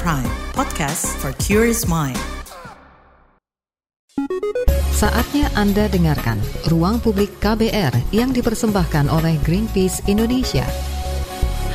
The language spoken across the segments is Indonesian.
Prime, podcast for curious mind. Saatnya Anda dengarkan Ruang Publik KBR yang dipersembahkan oleh Greenpeace Indonesia.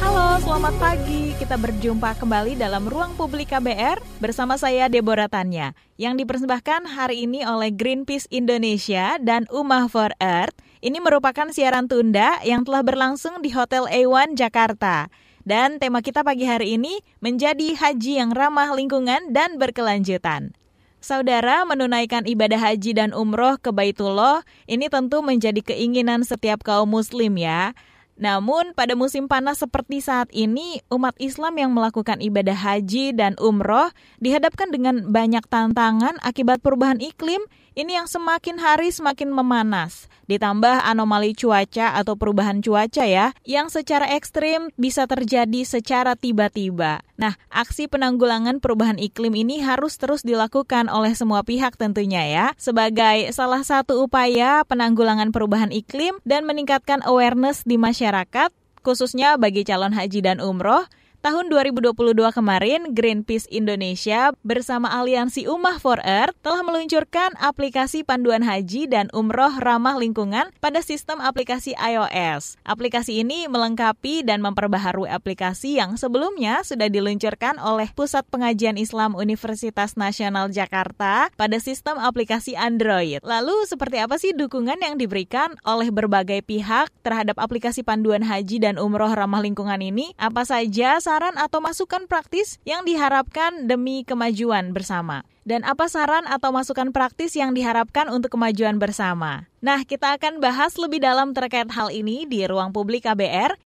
Halo, selamat pagi. Kita berjumpa kembali dalam Ruang Publik KBR bersama saya Deborah Tanya yang dipersembahkan hari ini oleh Greenpeace Indonesia dan Umah for Earth. Ini merupakan siaran tunda yang telah berlangsung di Hotel A1 Jakarta. Dan tema kita pagi hari ini menjadi haji yang ramah lingkungan dan berkelanjutan. Saudara menunaikan ibadah haji dan umroh ke Baitullah ini tentu menjadi keinginan setiap kaum muslim ya. Namun pada musim panas seperti saat ini, umat Islam yang melakukan ibadah haji dan umroh dihadapkan dengan banyak tantangan akibat perubahan iklim ini yang semakin hari semakin memanas. Ditambah anomali cuaca atau perubahan cuaca ya, yang secara ekstrim bisa terjadi secara tiba-tiba. Nah, aksi penanggulangan perubahan iklim ini harus terus dilakukan oleh semua pihak tentunya ya, sebagai salah satu upaya penanggulangan perubahan iklim dan meningkatkan awareness di masyarakat, khususnya bagi calon haji dan umroh, Tahun 2022 kemarin, Greenpeace Indonesia bersama Aliansi Ummah for Earth telah meluncurkan aplikasi panduan haji dan umroh ramah lingkungan pada sistem aplikasi iOS. Aplikasi ini melengkapi dan memperbaharui aplikasi yang sebelumnya sudah diluncurkan oleh Pusat Pengajian Islam Universitas Nasional Jakarta pada sistem aplikasi Android. Lalu, seperti apa sih dukungan yang diberikan oleh berbagai pihak terhadap aplikasi panduan haji dan umroh ramah lingkungan ini? Apa saja saran atau masukan praktis yang diharapkan demi kemajuan bersama? Dan apa saran atau masukan praktis yang diharapkan untuk kemajuan bersama? Nah, kita akan bahas lebih dalam terkait hal ini di ruang publik KBR.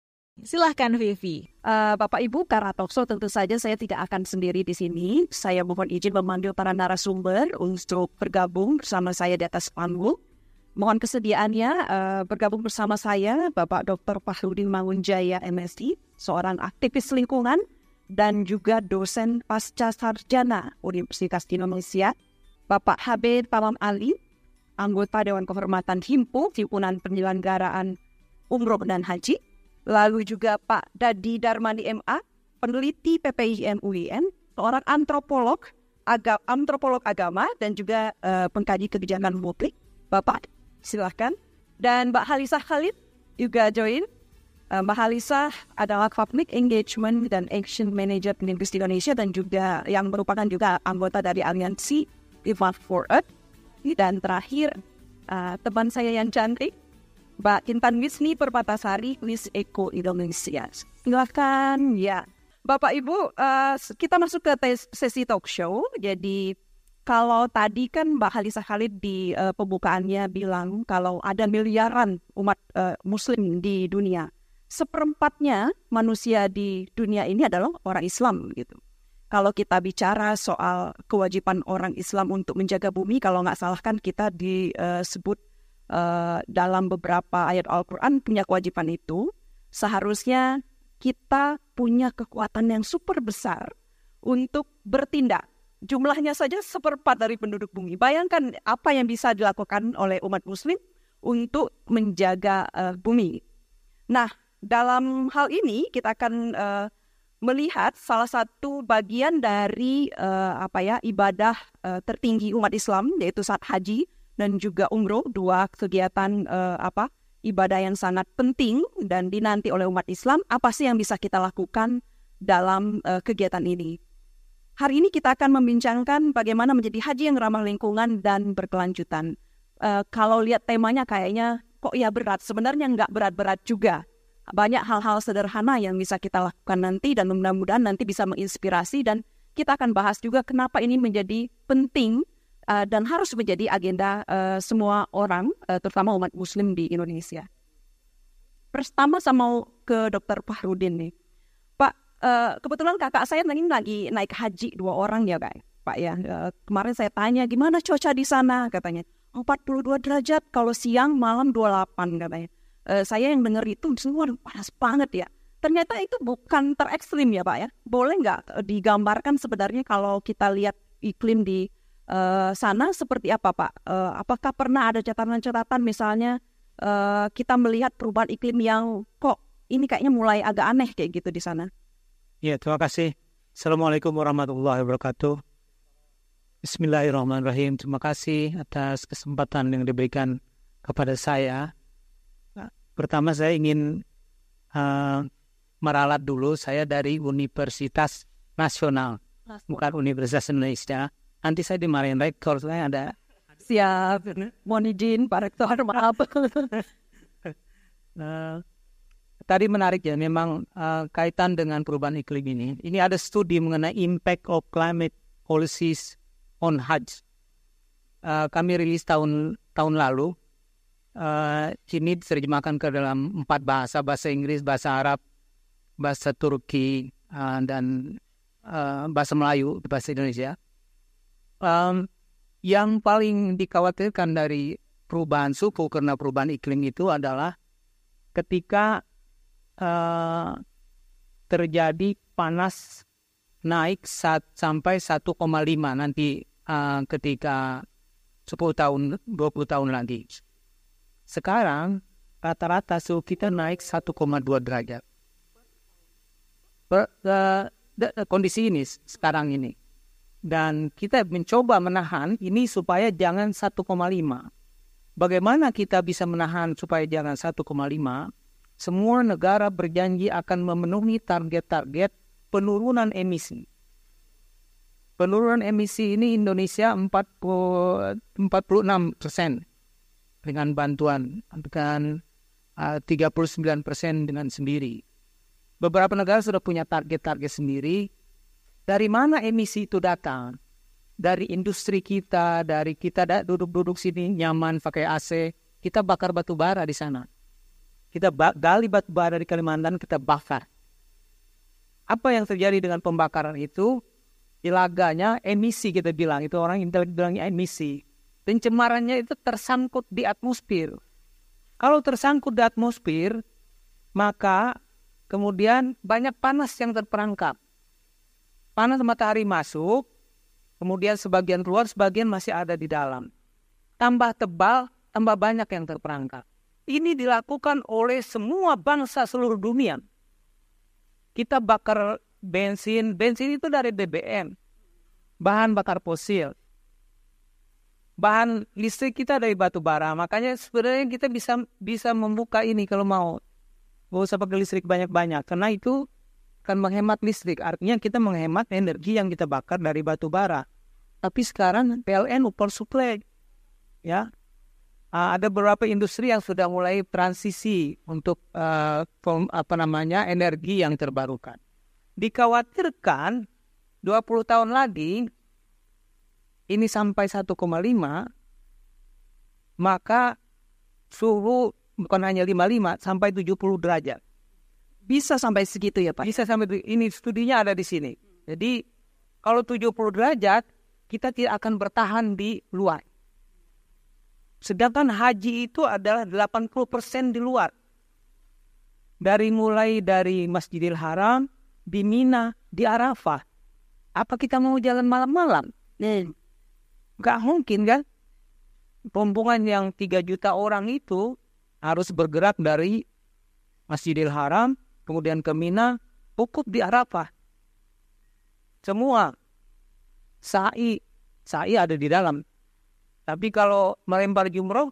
Silahkan Vivi. Uh, Bapak Ibu Karatokso tentu saja saya tidak akan sendiri di sini. Saya mohon izin memanggil para narasumber untuk bergabung bersama saya di atas panggung. Mohon kesediaannya uh, bergabung bersama saya Bapak Dr. Fahrudin Mangunjaya MSI, seorang aktivis lingkungan dan juga dosen pasca sarjana Universitas Indonesia. Bapak Habib Pamam Ali, anggota Dewan Kehormatan HIMPU, Himpunan Penyelenggaraan Umroh dan Haji. Lalu juga Pak Dadi Darmani MA, peneliti PPIM UIN, seorang antropolog, aga, antropolog agama dan juga uh, pengkaji kebijakan publik. Bapak silahkan. Dan Mbak Halisa Khalid juga join. Uh, Mbak Halisa adalah Public Engagement dan Action Manager Greenpeace Indonesia dan juga yang merupakan juga anggota dari aliansi Demand for Earth. Dan terakhir, uh, teman saya yang cantik, Mbak Kintan Wisni Perpatasari, Miss Eko Indonesia. Silahkan, ya. Bapak Ibu, uh, kita masuk ke sesi talk show. Jadi kalau tadi kan Mbak Halisa Khalid di pembukaannya bilang kalau ada miliaran umat uh, Muslim di dunia, seperempatnya manusia di dunia ini adalah orang Islam gitu. Kalau kita bicara soal kewajiban orang Islam untuk menjaga bumi, kalau nggak salah kan kita disebut uh, dalam beberapa ayat Al-Quran punya kewajiban itu, seharusnya kita punya kekuatan yang super besar untuk bertindak jumlahnya saja seperempat dari penduduk bumi. Bayangkan apa yang bisa dilakukan oleh umat muslim untuk menjaga uh, bumi. Nah, dalam hal ini kita akan uh, melihat salah satu bagian dari uh, apa ya ibadah uh, tertinggi umat Islam yaitu saat haji dan juga umroh dua kegiatan uh, apa ibadah yang sangat penting dan dinanti oleh umat Islam apa sih yang bisa kita lakukan dalam uh, kegiatan ini Hari ini kita akan membincangkan bagaimana menjadi haji yang ramah lingkungan dan berkelanjutan. Uh, kalau lihat temanya kayaknya kok ya berat, sebenarnya nggak berat-berat juga. Banyak hal-hal sederhana yang bisa kita lakukan nanti dan mudah-mudahan nanti bisa menginspirasi dan kita akan bahas juga kenapa ini menjadi penting uh, dan harus menjadi agenda uh, semua orang, uh, terutama umat muslim di Indonesia. Pertama saya mau ke Dr. Fahrudin nih. Uh, kebetulan kakak saya ini lagi naik haji dua orang ya kak, Pak ya. Uh, kemarin saya tanya gimana cuaca di sana katanya. 42 derajat kalau siang malam 28 katanya. Uh, saya yang dengar itu semua panas banget ya. Ternyata itu bukan terekstrim ya Pak ya. Boleh nggak digambarkan sebenarnya kalau kita lihat iklim di uh, sana seperti apa Pak? Uh, apakah pernah ada catatan-catatan misalnya uh, kita melihat perubahan iklim yang kok ini kayaknya mulai agak aneh kayak gitu di sana? Ya, terima kasih Assalamualaikum warahmatullahi wabarakatuh. Bismillahirrahmanirrahim. Terima kasih atas kesempatan yang diberikan kepada saya. Pertama saya ingin uh, meralat dulu. Saya dari Universitas Nasional, bukan Universitas Indonesia. Nanti saya dimarahin rektor, saya ada Siap. Mohon izin Pak Rektor, maaf. uh, tadi menarik ya, memang uh, kaitan dengan perubahan iklim ini. Ini ada studi mengenai impact of climate policies on Hajj. Uh, kami rilis tahun tahun lalu. Uh, ini diterjemahkan ke dalam empat bahasa, bahasa Inggris, bahasa Arab, bahasa Turki, uh, dan uh, bahasa Melayu, bahasa Indonesia. Um, yang paling dikhawatirkan dari perubahan suhu karena perubahan iklim itu adalah ketika uh, terjadi panas naik saat, sampai 1,5 nanti uh, ketika 10 tahun, 20 tahun lagi. Sekarang rata-rata suhu kita naik 1,2 derajat. Per, uh, kondisi ini sekarang ini. Dan kita mencoba menahan ini supaya jangan 1,5. Bagaimana kita bisa menahan supaya jangan 1,5? Semua negara berjanji akan memenuhi target-target penurunan emisi. Penurunan emisi ini Indonesia 40, 46 persen dengan bantuan dengan uh, 39 persen dengan sendiri. Beberapa negara sudah punya target-target sendiri. Dari mana emisi itu datang? Dari industri kita, dari kita duduk-duduk sini nyaman pakai AC, kita bakar batu bara di sana. Kita gali batu bara di Kalimantan, kita bakar apa yang terjadi dengan pembakaran itu? Ilaganya emisi kita bilang, itu orang intelek bilangnya emisi. Pencemarannya itu tersangkut di atmosfer. Kalau tersangkut di atmosfer, maka kemudian banyak panas yang terperangkap. Panas matahari masuk, kemudian sebagian keluar, sebagian masih ada di dalam. Tambah tebal, tambah banyak yang terperangkap. Ini dilakukan oleh semua bangsa seluruh dunia kita bakar bensin, bensin itu dari BBM, bahan bakar fosil. Bahan listrik kita dari batu bara, makanya sebenarnya kita bisa bisa membuka ini kalau mau. Gak usah pakai listrik banyak-banyak, karena itu akan menghemat listrik. Artinya kita menghemat energi yang kita bakar dari batu bara. Tapi sekarang PLN supply, ya uh, ada beberapa industri yang sudah mulai transisi untuk uh, apa namanya energi yang terbarukan. Dikhawatirkan 20 tahun lagi ini sampai 1,5 maka suhu bukan hanya 55 sampai 70 derajat. Bisa sampai segitu ya Pak? Bisa sampai ini studinya ada di sini. Jadi kalau 70 derajat kita tidak akan bertahan di luar. Sedangkan haji itu adalah 80% di luar. Dari mulai dari Masjidil Haram, di Mina, di Arafah. Apa kita mau jalan malam-malam? Hmm. Gak mungkin kan? Rombongan yang 3 juta orang itu harus bergerak dari Masjidil Haram, kemudian ke Mina, pukul di Arafah. Semua sa'i, sa'i ada di dalam. Tapi kalau melempar jumroh,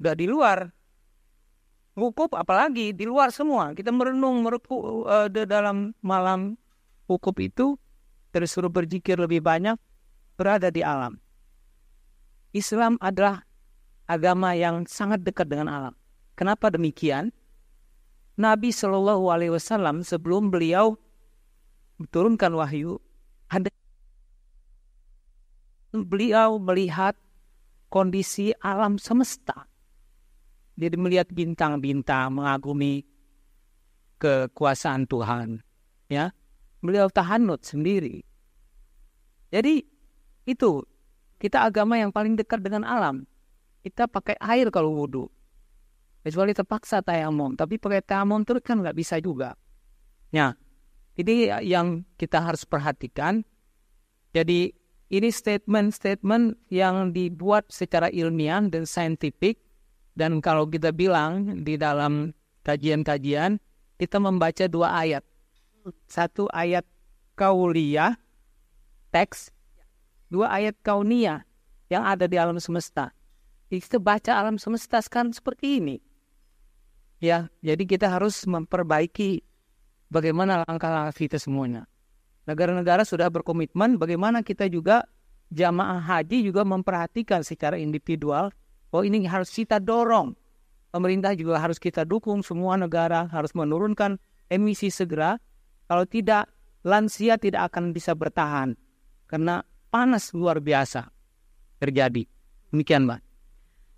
udah di luar. Wukuf apalagi di luar semua. Kita merenung mereku uh, di dalam malam wukuf itu terus suruh berzikir lebih banyak berada di alam. Islam adalah agama yang sangat dekat dengan alam. Kenapa demikian? Nabi Shallallahu Alaihi Wasallam sebelum beliau turunkan wahyu beliau melihat kondisi alam semesta. Dia melihat bintang-bintang, mengagumi kekuasaan Tuhan. Ya, beliau tahanut sendiri. Jadi itu kita agama yang paling dekat dengan alam. Kita pakai air kalau wudhu. Kecuali terpaksa tayamum. Tapi pakai tayamum terus kan nggak bisa juga. Ya, ini yang kita harus perhatikan. Jadi ini statement-statement yang dibuat secara ilmiah dan saintifik dan kalau kita bilang di dalam kajian-kajian kita membaca dua ayat. Satu ayat kauliah, teks, dua ayat kauniyah yang ada di alam semesta. Kita baca alam semesta sekarang seperti ini. Ya, jadi kita harus memperbaiki bagaimana langkah-langkah kita semuanya. Negara-negara sudah berkomitmen bagaimana kita juga jamaah haji juga memperhatikan secara individual bahwa ini harus kita dorong. Pemerintah juga harus kita dukung, semua negara harus menurunkan emisi segera. Kalau tidak, lansia tidak akan bisa bertahan. Karena panas luar biasa terjadi. Demikian, Mbak.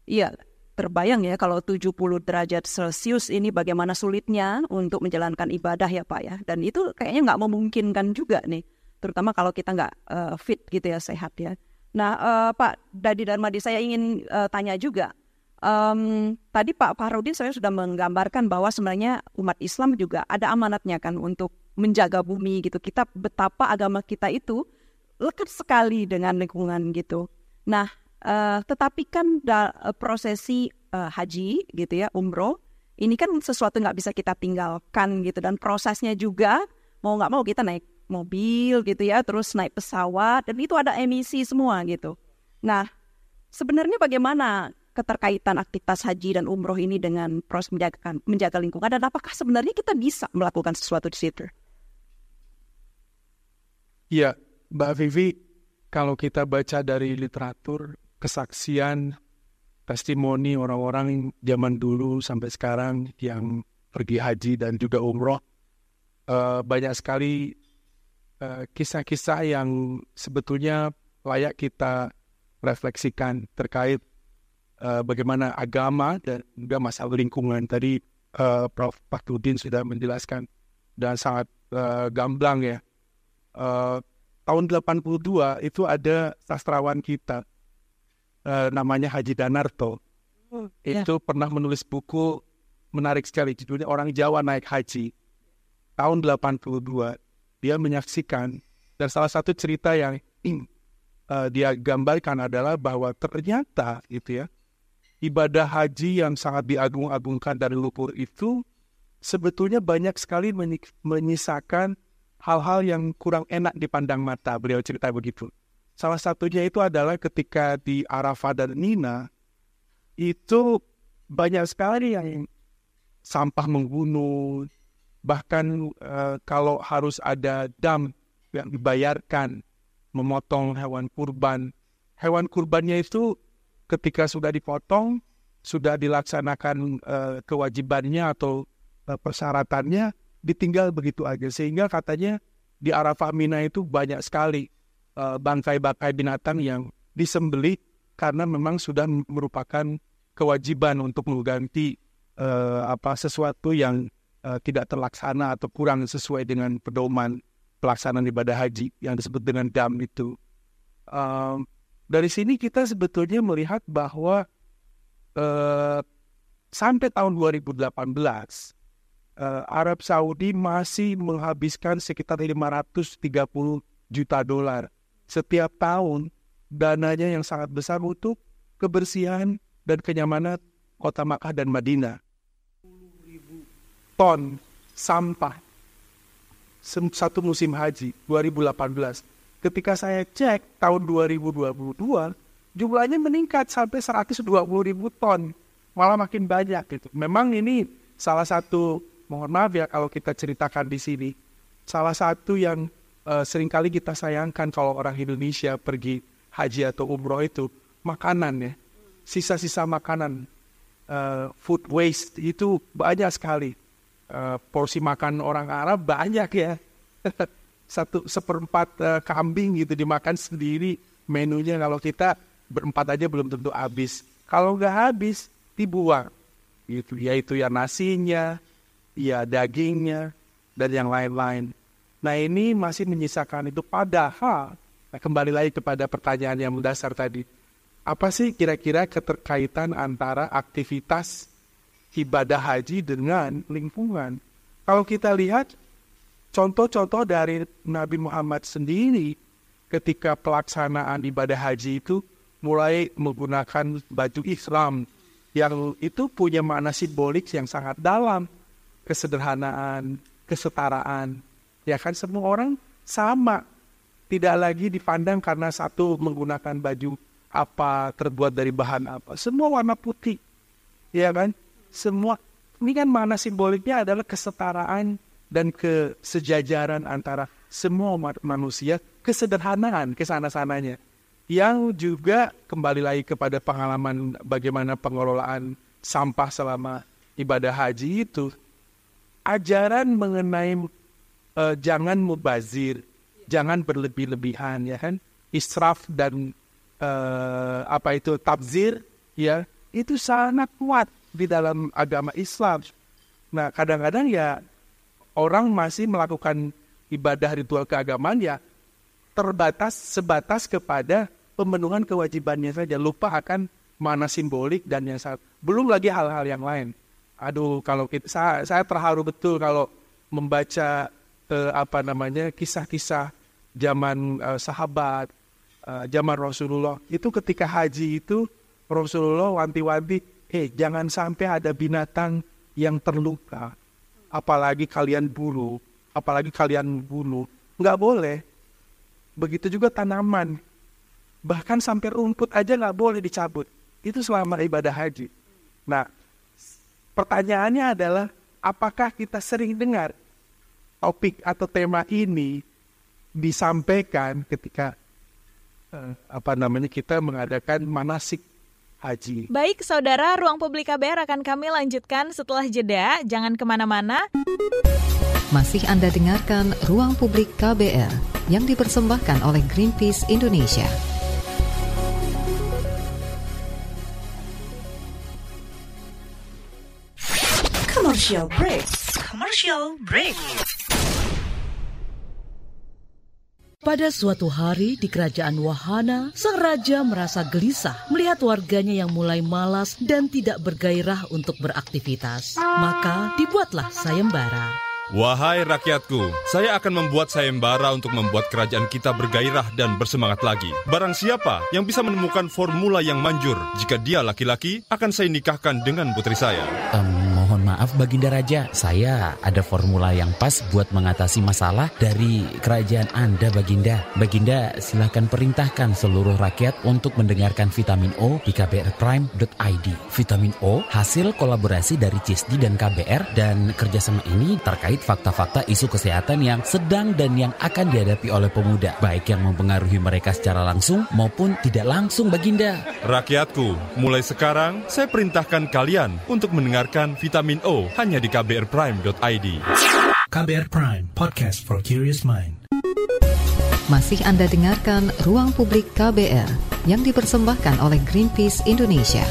Iya, terbayang ya kalau 70 derajat Celcius ini bagaimana sulitnya untuk menjalankan ibadah ya Pak ya. Dan itu kayaknya nggak memungkinkan juga nih, terutama kalau kita nggak uh, fit gitu ya, sehat ya. Nah uh, Pak Dadi Darmadi saya ingin uh, tanya juga, um, tadi Pak Farudin saya sudah menggambarkan bahwa sebenarnya umat Islam juga ada amanatnya kan untuk menjaga bumi gitu. Kita betapa agama kita itu lekat sekali dengan lingkungan gitu. Nah, Uh, tetapi kan da, uh, prosesi uh, haji gitu ya, umroh, ini kan sesuatu nggak bisa kita tinggalkan gitu dan prosesnya juga mau nggak mau kita naik mobil gitu ya, terus naik pesawat dan itu ada emisi semua gitu. Nah, sebenarnya bagaimana keterkaitan aktivitas haji dan umroh ini dengan proses menjaga, menjaga lingkungan dan apakah sebenarnya kita bisa melakukan sesuatu di situ? Iya, Mbak Vivi, kalau kita baca dari literatur kesaksian testimoni orang-orang zaman dulu sampai sekarang yang pergi haji dan juga umroh uh, banyak sekali eh, kisah-kisah yang sebetulnya layak kita refleksikan terkait uh, bagaimana agama dan juga masalah lingkungan tadi Prof. Fakudin sudah menjelaskan dan sangat gamblang ya. Tahun 82 itu ada sastrawan kita uh, namanya Haji Danarto. Oh, ya. itu pernah menulis buku menarik sekali judulnya Orang Jawa Naik Haji. Tahun 82 dia menyaksikan dan salah satu cerita yang uh, dia gambarkan adalah bahwa ternyata itu ya ibadah haji yang sangat diagung-agungkan dari lumpur itu sebetulnya banyak sekali menyisakan hal-hal yang kurang enak dipandang mata. Beliau cerita begitu. Salah satunya itu adalah ketika di Arafah dan Nina, itu banyak sekali yang sampah membunuh, bahkan uh, kalau harus ada dam yang dibayarkan, memotong hewan kurban. Hewan kurbannya itu ketika sudah dipotong, sudah dilaksanakan uh, kewajibannya atau uh, persyaratannya, ditinggal begitu aja. Sehingga katanya di Arafah Mina itu banyak sekali Eh, bangkai-bangkai binatang yang disembeli karena memang sudah merupakan kewajiban untuk mengganti uh, apa sesuatu yang uh, tidak terlaksana atau kurang sesuai dengan pedoman pelaksanaan ibadah haji yang disebut dengan dam itu. Uh, dari sini kita sebetulnya melihat bahwa uh, sampai tahun 2018 uh, Arab Saudi masih menghabiskan sekitar 530 juta dolar setiap tahun dananya yang sangat besar untuk kebersihan dan kenyamanan kota Makkah dan Madinah. ton sampah satu musim haji 2018. Ketika saya cek tahun 2022, jumlahnya meningkat sampai 120 ribu ton. Malah makin banyak gitu. Memang ini salah satu, mohon maaf ya kalau kita ceritakan di sini, salah satu yang uh, sering kali kita sayangkan kalau orang Indonesia pergi haji atau umroh itu makanan ya. Sisa-sisa makanan uh, food waste itu banyak sekali. Uh, porsi makan orang Arab banyak ya. Satu seperempat uh, kambing gitu dimakan sendiri. Menunya kalau kita berempat aja belum tentu habis. Kalau nggak habis dibuang. Gitu yaitu ya nasinya ya dagingnya dan yang lain-lain Nah ini masih menyisakan itu padahal nah kembali lagi kepada pertanyaan yang mendasar tadi. Apa sih kira-kira keterkaitan antara aktivitas ibadah haji dengan lingkungan? Kalau kita lihat contoh-contoh dari Nabi Muhammad sendiri ketika pelaksanaan ibadah haji itu mulai menggunakan baju Islam yang itu punya makna simbolik yang sangat dalam. Kesederhanaan, kesetaraan, Ya kan semua orang sama. Tidak lagi dipandang karena satu menggunakan baju apa, terbuat dari bahan apa. Semua warna putih. Ya kan? Semua. Ini kan mana simboliknya adalah kesetaraan dan kesejajaran antara semua umat manusia, kesederhanaan ke sana-sananya. Yang juga kembali lagi kepada pengalaman bagaimana pengelolaan sampah selama ibadah haji itu. Ajaran mengenai uh, jangan mubazir, jangan berlebih-lebihan ya kan israf dan uh, apa itu tabzir ya itu sangat kuat di dalam agama Islam. Nah kadang-kadang ya orang masih melakukan ibadah ritual keagamaan ya terbatas sebatas kepada pemenuhan kewajibannya saja lupa akan mana simbolik dan yang saat belum lagi hal-hal yang lain. Aduh kalau kita saya, saya terharu betul kalau membaca eh, apa namanya kisah-kisah zaman uh, sahabat, uh, zaman Rasulullah. Itu ketika haji itu Rasulullah wanti-wanti, eh jangan sampai ada binatang yang terluka. Apalagi kalian buru, apalagi kalian bunuh. Nggak boleh. Begitu juga tanaman. Bahkan sampai rumput aja nggak boleh dicabut. Itu selama ibadah haji. Nah, pertanyaannya adalah, apakah kita sering dengar topik atau tema ini disampaikan ketika uh, apa namanya kita mengadakan manasik haji. Baik, saudara, ruang publik KBR akan kami lanjutkan setelah jeda. Jangan ke mana-mana. Masih Anda dengarkan Ruang Publik KBR yang dipersembahkan oleh Greenpeace Indonesia. Commercial break. Commercial break. Pada suatu hari di kerajaan Wahana, sang raja merasa gelisah melihat warganya yang mulai malas dan tidak bergairah untuk beraktivitas. Maka dibuatlah sayembara. Wahai rakyatku, saya akan membuat sayembara untuk membuat kerajaan kita bergairah dan bersemangat lagi. Barang siapa yang bisa menemukan formula yang manjur, jika dia laki-laki, akan saya nikahkan dengan putri saya. Um, maaf Baginda Raja, saya ada formula yang pas buat mengatasi masalah dari kerajaan Anda Baginda. Baginda silahkan perintahkan seluruh rakyat untuk mendengarkan Vitamin O di kbrprime.id. Vitamin O hasil kolaborasi dari CISDI dan KBR dan kerjasama ini terkait fakta-fakta isu kesehatan yang sedang dan yang akan dihadapi oleh pemuda, baik yang mempengaruhi mereka secara langsung maupun tidak langsung, Baginda. Rakyatku, mulai sekarang saya perintahkan kalian untuk mendengarkan Vitamin hanya di kbrprime.id. KBR Prime, podcast for curious mind. Masih Anda dengarkan Ruang Publik KBR yang dipersembahkan oleh Greenpeace Indonesia.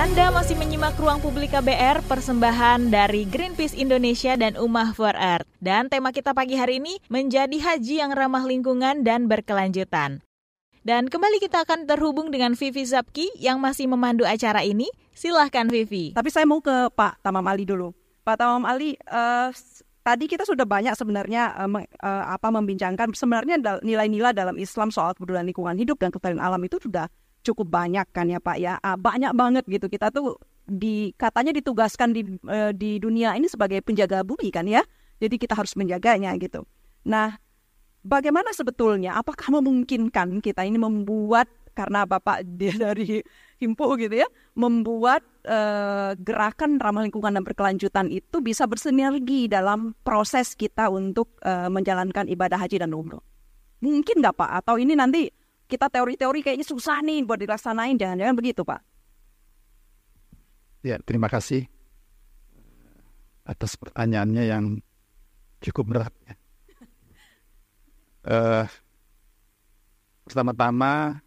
Anda masih menyimak ruang publik KBR persembahan dari Greenpeace Indonesia dan Umah for Earth. Dan tema kita pagi hari ini menjadi haji yang ramah lingkungan dan berkelanjutan. Dan kembali kita akan terhubung dengan Vivi Zapki yang masih memandu acara ini. Silahkan Vivi. Tapi saya mau ke Pak Tamam Ali dulu. Pak Tamam Ali, uh, tadi kita sudah banyak sebenarnya uh, uh, apa membincangkan. Sebenarnya nilai-nilai dalam Islam soal kepedulian lingkungan hidup dan kelestarian alam itu sudah cukup banyak kan ya Pak ya? Ah, banyak banget gitu. Kita tuh di katanya ditugaskan di uh, di dunia ini sebagai penjaga bumi kan ya? Jadi kita harus menjaganya gitu. Nah bagaimana sebetulnya? Apakah memungkinkan kita ini membuat karena Bapak dia dari Himpo gitu ya membuat uh, gerakan ramah lingkungan dan berkelanjutan itu bisa bersinergi dalam proses kita untuk uh, menjalankan ibadah haji dan umroh mungkin nggak Pak atau ini nanti kita teori-teori kayaknya susah nih buat dilaksanain, jangan-jangan begitu Pak. Ya, terima kasih atas pertanyaannya yang cukup berat. Ya. Uh, pertama-tama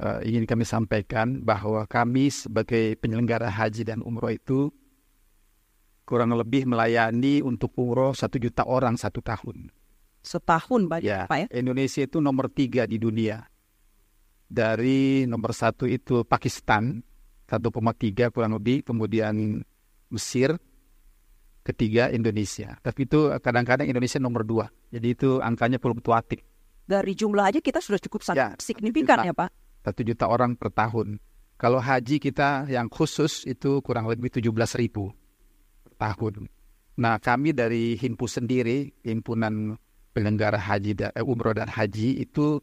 uh, ingin kami sampaikan bahwa kami sebagai penyelenggara haji dan umroh itu kurang lebih melayani untuk umroh satu juta orang satu tahun. Setahun banyak ya, Pak ya? Indonesia itu nomor tiga di dunia dari nomor satu itu Pakistan 1,3 kurang lebih, kemudian Mesir, ketiga Indonesia. Tapi itu kadang-kadang Indonesia nomor dua. Jadi itu angkanya fluktuatif. Dari jumlah aja kita sudah cukup sangat ya, signifikan ya Pak? Satu juta orang per tahun. Kalau haji kita yang khusus itu kurang lebih 17 ribu per tahun. Nah kami dari Himpu sendiri, Himpunan penyelenggara haji dan eh, umroh dan haji itu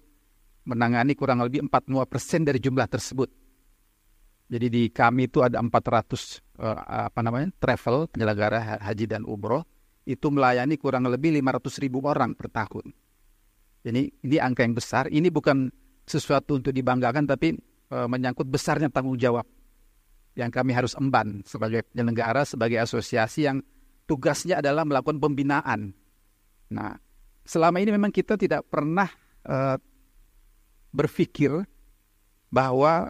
menangani kurang lebih 45 persen dari jumlah tersebut. Jadi di kami itu ada 400 uh, apa namanya travel penyelenggara haji dan umroh itu melayani kurang lebih 500 ribu orang per tahun. Jadi ini angka yang besar. Ini bukan sesuatu untuk dibanggakan, tapi uh, menyangkut besarnya tanggung jawab yang kami harus emban sebagai penyelenggara, sebagai asosiasi yang tugasnya adalah melakukan pembinaan. Nah, selama ini memang kita tidak pernah uh, berpikir bahwa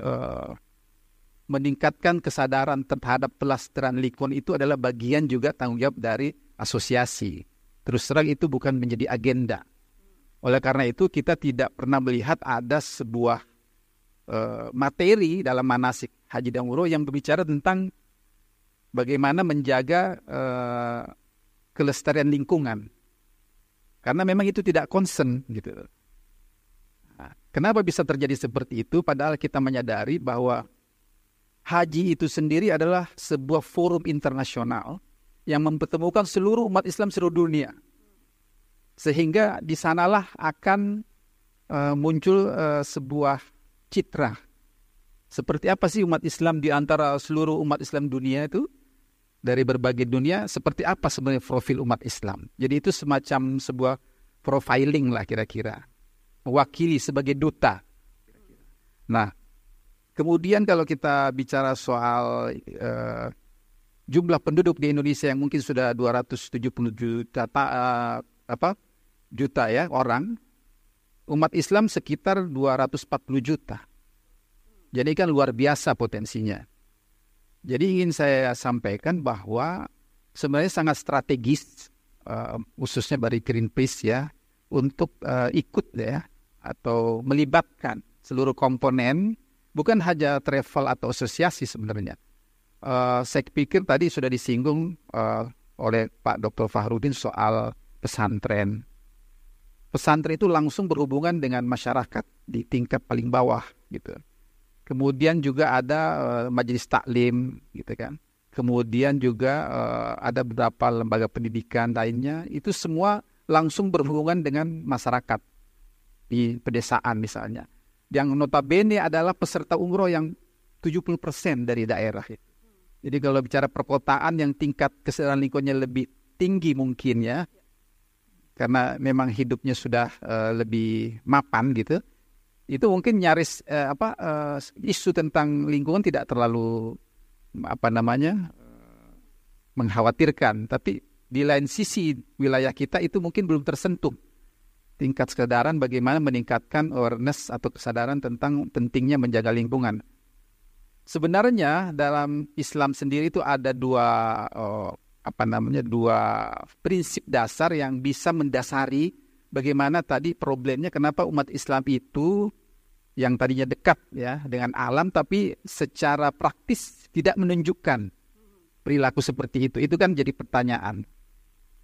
uh, meningkatkan kesadaran terhadap pelestarian lingkungan itu adalah bagian juga tanggung jawab dari asosiasi. Terus terang itu bukan menjadi agenda. Oleh karena itu kita tidak pernah melihat ada sebuah uh, materi dalam manasik haji dan umroh yang berbicara tentang bagaimana menjaga uh, kelestarian lingkungan. Karena memang itu tidak concern gitu. Nah, kenapa bisa terjadi seperti itu? Padahal kita menyadari bahwa haji itu sendiri adalah sebuah forum internasional yang mempertemukan seluruh umat Islam seluruh dunia. Sehingga di sanalah akan uh, muncul uh, sebuah citra. Seperti apa sih umat Islam di antara seluruh umat Islam dunia itu? Dari berbagai dunia, seperti apa sebenarnya profil umat Islam? Jadi itu semacam sebuah profiling lah kira-kira. Mewakili sebagai duta. Nah, kemudian kalau kita bicara soal uh, jumlah penduduk di Indonesia yang mungkin sudah 270 juta uh, apa juta ya orang, umat Islam sekitar 240 juta. Jadi kan luar biasa potensinya. Jadi ingin saya sampaikan bahwa sebenarnya sangat strategis uh, khususnya dari Greenpeace ya untuk uh, ikut ya atau melibatkan seluruh komponen bukan hanya travel atau asosiasi sebenarnya. Uh, saya pikir tadi sudah disinggung uh, oleh Pak Dr. Fahrudin soal pesantren. Pesantren itu langsung berhubungan dengan masyarakat di tingkat paling bawah gitu. Kemudian juga ada uh, majelis taklim gitu kan. Kemudian juga uh, ada beberapa lembaga pendidikan lainnya itu semua langsung berhubungan dengan masyarakat di pedesaan misalnya. Yang notabene adalah peserta umroh yang 70% dari daerah itu. Jadi kalau bicara perkotaan yang tingkat kesadaran lingkungannya lebih tinggi mungkin ya. Karena memang hidupnya sudah uh, lebih mapan gitu itu mungkin nyaris eh, apa eh, isu tentang lingkungan tidak terlalu apa namanya mengkhawatirkan tapi di lain sisi wilayah kita itu mungkin belum tersentuh tingkat kesadaran bagaimana meningkatkan awareness atau kesadaran tentang pentingnya menjaga lingkungan. Sebenarnya dalam Islam sendiri itu ada dua oh, apa namanya dua prinsip dasar yang bisa mendasari bagaimana tadi problemnya kenapa umat Islam itu yang tadinya dekat ya dengan alam tapi secara praktis tidak menunjukkan perilaku seperti itu. Itu kan jadi pertanyaan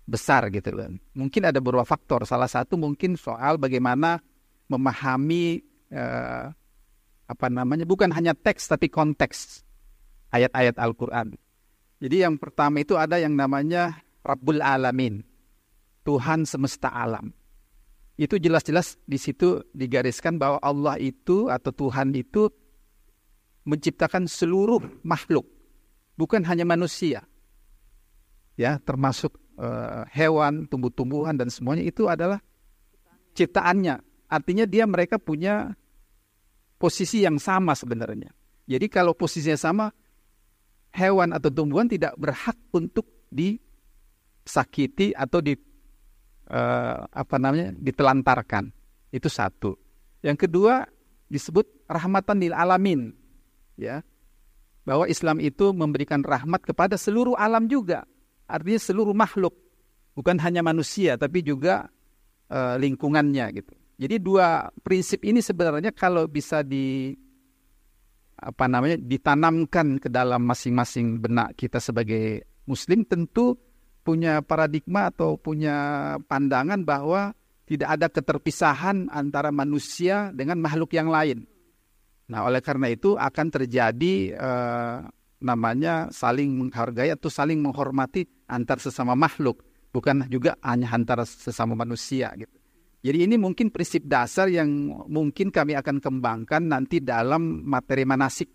besar gitu kan. Mungkin ada beberapa faktor. Salah satu mungkin soal bagaimana memahami eh, apa namanya bukan hanya teks tapi konteks ayat-ayat Al-Qur'an. Jadi yang pertama itu ada yang namanya Rabbul Alamin. Tuhan semesta alam itu jelas-jelas di situ digariskan bahwa Allah itu atau Tuhan itu menciptakan seluruh makhluk, bukan hanya manusia. Ya, termasuk uh, hewan, tumbuh-tumbuhan dan semuanya itu adalah ciptaannya. Artinya dia mereka punya posisi yang sama sebenarnya. Jadi kalau posisinya sama, hewan atau tumbuhan tidak berhak untuk disakiti atau di uh, apa namanya ditelantarkan. Itu satu. Yang kedua disebut rahmatan lil alamin. Ya. Bahwa Islam itu memberikan rahmat kepada seluruh alam juga. Artinya seluruh makhluk. Bukan hanya manusia tapi juga uh, lingkungannya gitu. Jadi dua prinsip ini sebenarnya kalau bisa di apa namanya ditanamkan ke dalam masing-masing benak kita sebagai muslim tentu punya paradigma atau punya pandangan bahwa tidak ada keterpisahan antara manusia dengan makhluk yang lain. Nah, oleh karena itu akan terjadi eh, namanya saling menghargai atau saling menghormati antar sesama makhluk. bukan juga hanya antara sesama manusia gitu. Jadi ini mungkin prinsip dasar yang mungkin kami akan kembangkan nanti dalam materi manasik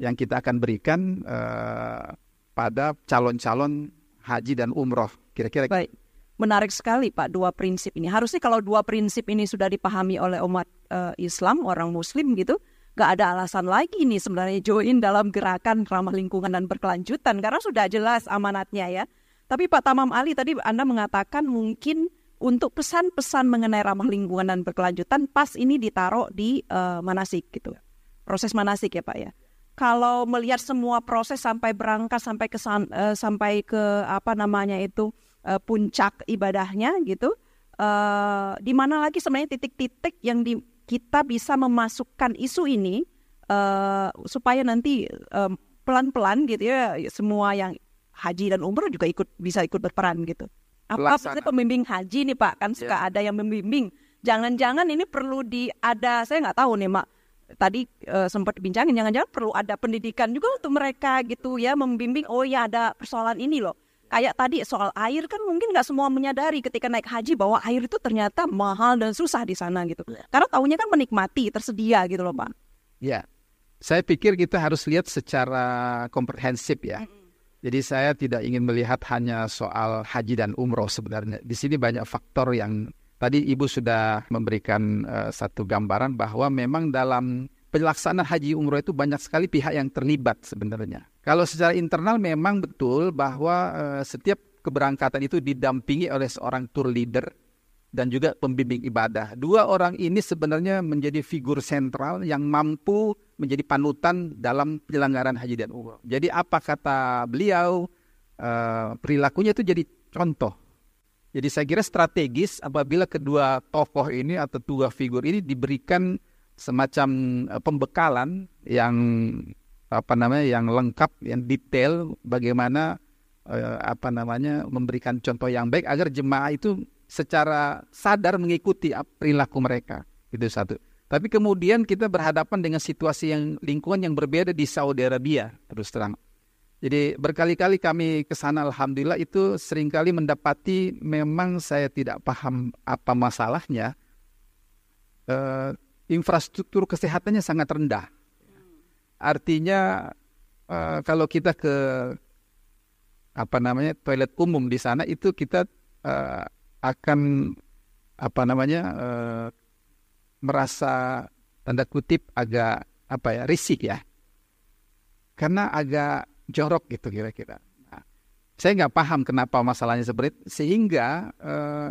yang kita akan berikan uh, pada calon-calon haji dan umroh. Kira-kira. Baik, menarik sekali Pak dua prinsip ini. Harusnya kalau dua prinsip ini sudah dipahami oleh umat uh, Islam, orang Muslim gitu, gak ada alasan lagi nih sebenarnya join dalam gerakan ramah lingkungan dan berkelanjutan karena sudah jelas amanatnya ya. Tapi Pak Tamam Ali tadi Anda mengatakan mungkin untuk pesan-pesan mengenai ramah lingkungan dan berkelanjutan pas ini ditaruh di uh, manasik gitu. Proses manasik ya Pak ya. Kalau melihat semua proses sampai berangkat sampai ke uh, sampai ke apa namanya itu uh, puncak ibadahnya gitu. Uh, di mana lagi sebenarnya titik-titik yang di, kita bisa memasukkan isu ini uh, supaya nanti pelan-pelan gitu ya semua yang haji dan umroh juga ikut bisa ikut berperan gitu apa sih pembimbing haji nih Pak? Kan suka yeah. ada yang membimbing. Jangan-jangan ini perlu di ada saya nggak tahu nih Mak. Tadi uh, sempat bincangin jangan-jangan perlu ada pendidikan juga untuk mereka gitu ya membimbing oh ya ada persoalan ini loh. Kayak tadi soal air kan mungkin nggak semua menyadari ketika naik haji bahwa air itu ternyata mahal dan susah di sana gitu. Iya. karena tahunya kan menikmati tersedia gitu loh Pak. Ya. Saya pikir kita harus lihat secara komprehensif ya. Mm -hmm jadi saya tidak ingin melihat hanya soal haji dan umroh sebenarnya. Di sini banyak faktor yang tadi Ibu sudah memberikan uh, satu gambaran bahwa memang dalam pelaksanaan haji umroh itu banyak sekali pihak yang terlibat sebenarnya. Kalau secara internal memang betul bahwa uh, setiap keberangkatan itu didampingi oleh seorang tour leader dan juga pembimbing ibadah. Dua orang ini sebenarnya menjadi figur sentral yang mampu menjadi panutan dalam penyelenggaraan haji dan umroh. Jadi apa kata beliau, uh, perilakunya itu jadi contoh. Jadi saya kira strategis apabila kedua tokoh ini atau dua figur ini diberikan semacam uh, pembekalan yang apa namanya yang lengkap, yang detail bagaimana uh, apa namanya memberikan contoh yang baik agar jemaah itu secara sadar mengikuti perilaku mereka. Itu satu. Tapi kemudian kita berhadapan dengan situasi yang lingkungan yang berbeda di Saudi Arabia, terus terang. Jadi berkali-kali kami ke sana alhamdulillah itu sering kali mendapati memang saya tidak paham apa masalahnya. Uh, infrastruktur kesehatannya sangat rendah. Artinya uh, kalau kita ke apa namanya toilet umum di sana itu kita uh, akan apa namanya uh, merasa tanda kutip agak apa ya risik ya karena agak jorok gitu kira-kira. Nah, saya nggak paham kenapa masalahnya seperti itu, sehingga uh,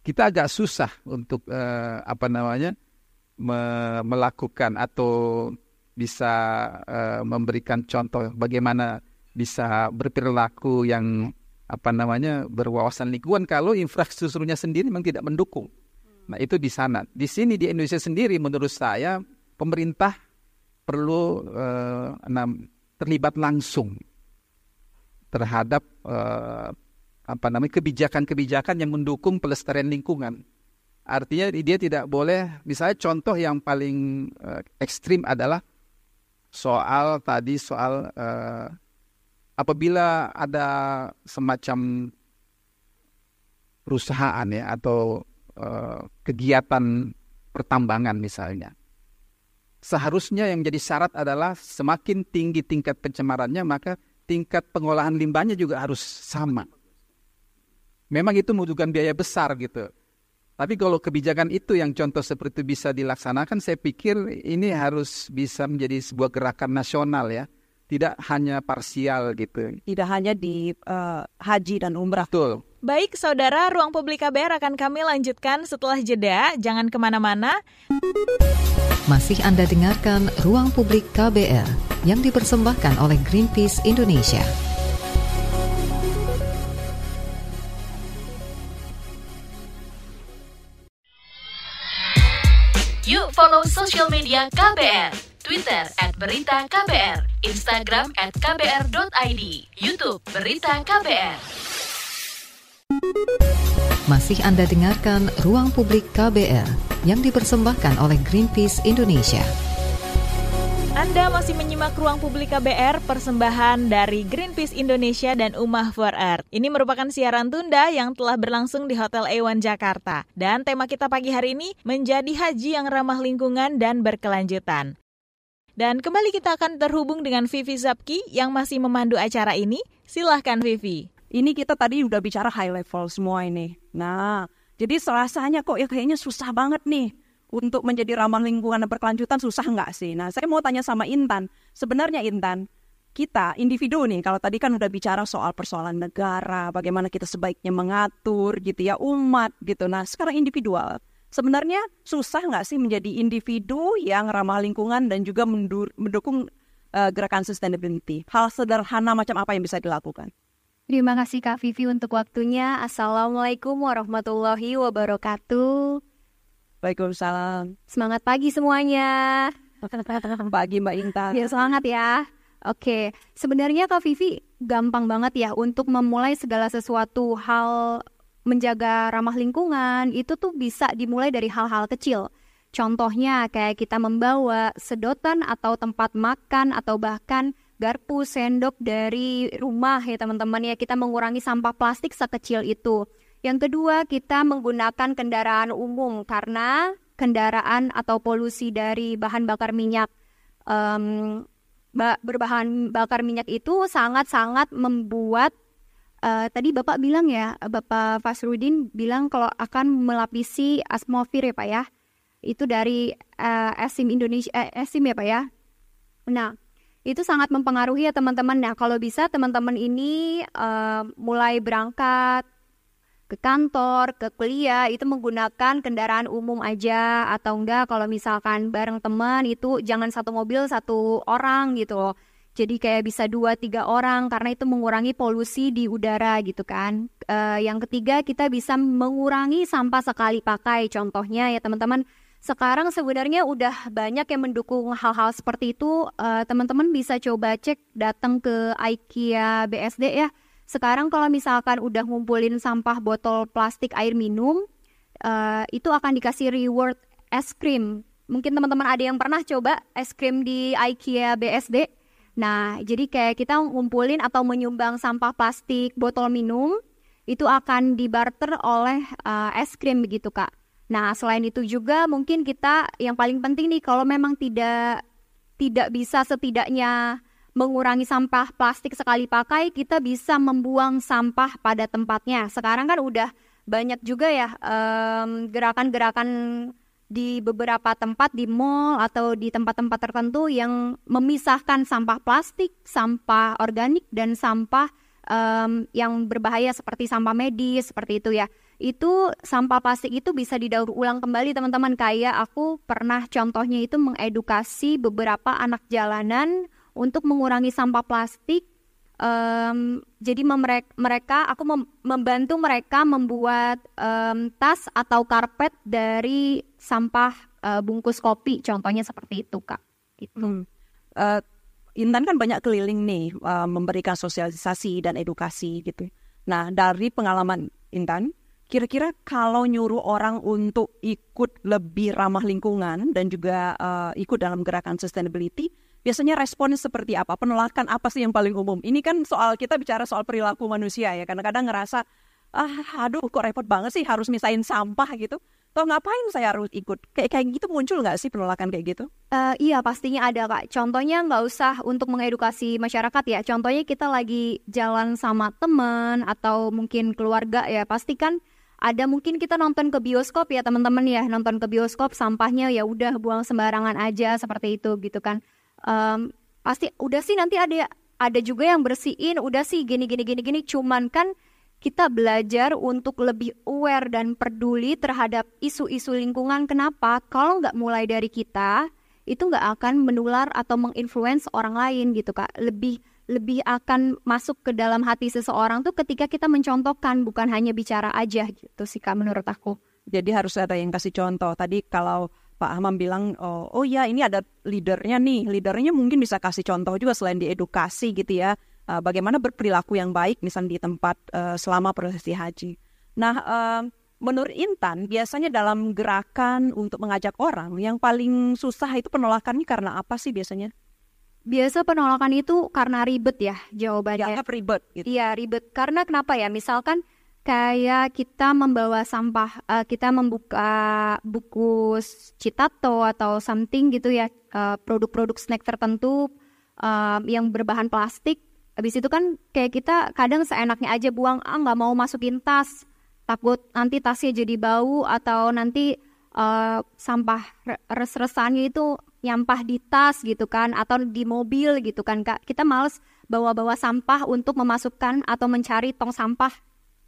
kita agak susah untuk uh, apa namanya me melakukan atau bisa uh, memberikan contoh bagaimana bisa berperilaku yang apa namanya berwawasan lingkungan kalau infrastrukturnya sendiri memang tidak mendukung. Nah itu di sana. Di sini di Indonesia sendiri menurut saya pemerintah perlu uh, terlibat langsung terhadap uh, apa namanya kebijakan-kebijakan yang mendukung pelestarian lingkungan. Artinya dia tidak boleh, misalnya contoh yang paling uh, ekstrim adalah soal tadi soal uh, apabila ada semacam perusahaan ya atau uh, kegiatan pertambangan misalnya seharusnya yang jadi syarat adalah semakin tinggi tingkat pencemarannya maka tingkat pengolahan limbahnya juga harus sama. Memang itu membutuhkan biaya besar gitu. Tapi kalau kebijakan itu yang contoh seperti itu bisa dilaksanakan, saya pikir ini harus bisa menjadi sebuah gerakan nasional ya tidak hanya parsial gitu. Tidak hanya di uh, haji dan umrah. Betul. Baik, saudara, ruang publik KBR akan kami lanjutkan setelah jeda. Jangan ke mana-mana. Masih Anda dengarkan Ruang Publik KBR yang dipersembahkan oleh Greenpeace Indonesia. Yuk follow social media KBR Twitter at Berita KBR, Instagram at KBR.id, Youtube Berita KBR. Masih Anda dengarkan Ruang Publik KBR yang dipersembahkan oleh Greenpeace Indonesia. Anda masih menyimak Ruang Publik KBR, persembahan dari Greenpeace Indonesia dan Umah for Earth. Ini merupakan siaran tunda yang telah berlangsung di Hotel Ewan Jakarta. Dan tema kita pagi hari ini menjadi haji yang ramah lingkungan dan berkelanjutan. Dan kembali kita akan terhubung dengan Vivi Zapki yang masih memandu acara ini. Silahkan Vivi. Ini kita tadi udah bicara high level semua ini. Nah, jadi serasanya kok ya kayaknya susah banget nih untuk menjadi ramah lingkungan dan berkelanjutan susah nggak sih? Nah, saya mau tanya sama Intan. Sebenarnya Intan, kita individu nih, kalau tadi kan udah bicara soal persoalan negara, bagaimana kita sebaiknya mengatur gitu ya, umat gitu. Nah, sekarang individual. Sebenarnya susah nggak sih menjadi individu yang ramah lingkungan dan juga mendukung uh, gerakan sustainability? Hal sederhana macam apa yang bisa dilakukan? Terima kasih Kak Vivi untuk waktunya. Assalamualaikum warahmatullahi wabarakatuh. Waalaikumsalam. Semangat pagi semuanya. pagi Mbak Intan. Ya semangat ya. Oke, sebenarnya Kak Vivi gampang banget ya untuk memulai segala sesuatu hal menjaga ramah lingkungan itu tuh bisa dimulai dari hal-hal kecil. Contohnya kayak kita membawa sedotan atau tempat makan atau bahkan garpu, sendok dari rumah ya teman-teman ya kita mengurangi sampah plastik sekecil itu. Yang kedua, kita menggunakan kendaraan umum karena kendaraan atau polusi dari bahan bakar minyak um, berbahan bakar minyak itu sangat-sangat membuat uh, tadi Bapak bilang ya, Bapak Fasrudin bilang kalau akan melapisi atmosfer ya Pak ya. Itu dari uh, Esim Indonesia eh, Esim ya Pak ya. Nah, itu sangat mempengaruhi ya teman-teman. Nah, kalau bisa teman-teman ini uh, mulai berangkat ke kantor, ke kuliah itu menggunakan kendaraan umum aja atau enggak kalau misalkan bareng teman itu jangan satu mobil satu orang gitu loh. Jadi kayak bisa dua tiga orang karena itu mengurangi polusi di udara gitu kan. Uh, yang ketiga kita bisa mengurangi sampah sekali pakai. Contohnya ya teman-teman sekarang sebenarnya udah banyak yang mendukung hal-hal seperti itu. Uh, teman-teman bisa coba cek datang ke IKEA BSD ya sekarang kalau misalkan udah ngumpulin sampah botol plastik air minum, uh, itu akan dikasih reward es krim. Mungkin teman-teman ada yang pernah coba es krim di IKEA BSD. Nah, jadi kayak kita ngumpulin atau menyumbang sampah plastik botol minum, itu akan dibarter oleh uh, es krim begitu kak. Nah, selain itu juga mungkin kita yang paling penting nih kalau memang tidak tidak bisa setidaknya mengurangi sampah plastik sekali pakai, kita bisa membuang sampah pada tempatnya. Sekarang kan udah banyak juga ya gerakan-gerakan um, di beberapa tempat di mall atau di tempat-tempat tertentu yang memisahkan sampah plastik, sampah organik dan sampah um, yang berbahaya seperti sampah medis seperti itu ya. Itu sampah plastik itu bisa didaur ulang kembali teman-teman. Kayak aku pernah contohnya itu mengedukasi beberapa anak jalanan untuk mengurangi sampah plastik. Um, jadi mereka, aku mem membantu mereka membuat um, tas atau karpet dari sampah uh, bungkus kopi, contohnya seperti itu, kak. Gitu. Hmm. Uh, Intan kan banyak keliling nih uh, memberikan sosialisasi dan edukasi gitu. Nah dari pengalaman Intan, kira-kira kalau nyuruh orang untuk ikut lebih ramah lingkungan dan juga uh, ikut dalam gerakan sustainability, biasanya responnya seperti apa? Penolakan apa sih yang paling umum? Ini kan soal kita bicara soal perilaku manusia ya. Kadang-kadang ngerasa, ah aduh kok repot banget sih harus misahin sampah gitu. Toh ngapain saya harus ikut? Kayak kayak gitu muncul nggak sih penolakan kayak gitu? Uh, iya pastinya ada kak. Contohnya nggak usah untuk mengedukasi masyarakat ya. Contohnya kita lagi jalan sama teman atau mungkin keluarga ya. Pastikan ada mungkin kita nonton ke bioskop ya teman-teman ya nonton ke bioskop sampahnya ya udah buang sembarangan aja seperti itu gitu kan um, pasti udah sih nanti ada ada juga yang bersihin udah sih gini gini gini gini cuman kan kita belajar untuk lebih aware dan peduli terhadap isu-isu lingkungan. Kenapa? Kalau nggak mulai dari kita itu nggak akan menular atau menginfluence orang lain gitu kak. Lebih lebih akan masuk ke dalam hati seseorang tuh ketika kita mencontohkan bukan hanya bicara aja gitu sih kak menurut aku. Jadi harus ada yang kasih contoh. Tadi kalau Pak Ahmad bilang, oh, oh ya ini ada leadernya nih, leadernya mungkin bisa kasih contoh juga selain diedukasi gitu ya, uh, bagaimana berperilaku yang baik misalnya di tempat uh, selama prosesi haji. Nah, uh, menurut Intan biasanya dalam gerakan untuk mengajak orang yang paling susah itu penolakannya karena apa sih biasanya? Biasa penolakan itu karena ribet ya jawabannya. Dianggap ribet gitu. Iya, ribet. Karena kenapa ya? Misalkan kayak kita membawa sampah, uh, kita membuka buku citato atau something gitu ya, uh, produk-produk snack tertentu uh, yang berbahan plastik. Habis itu kan kayak kita kadang seenaknya aja buang, ah nggak mau masukin tas, takut nanti tasnya jadi bau atau nanti uh, sampah res-resannya itu nyampah di tas gitu kan atau di mobil gitu kan kak. Kita males bawa-bawa sampah untuk memasukkan atau mencari tong sampah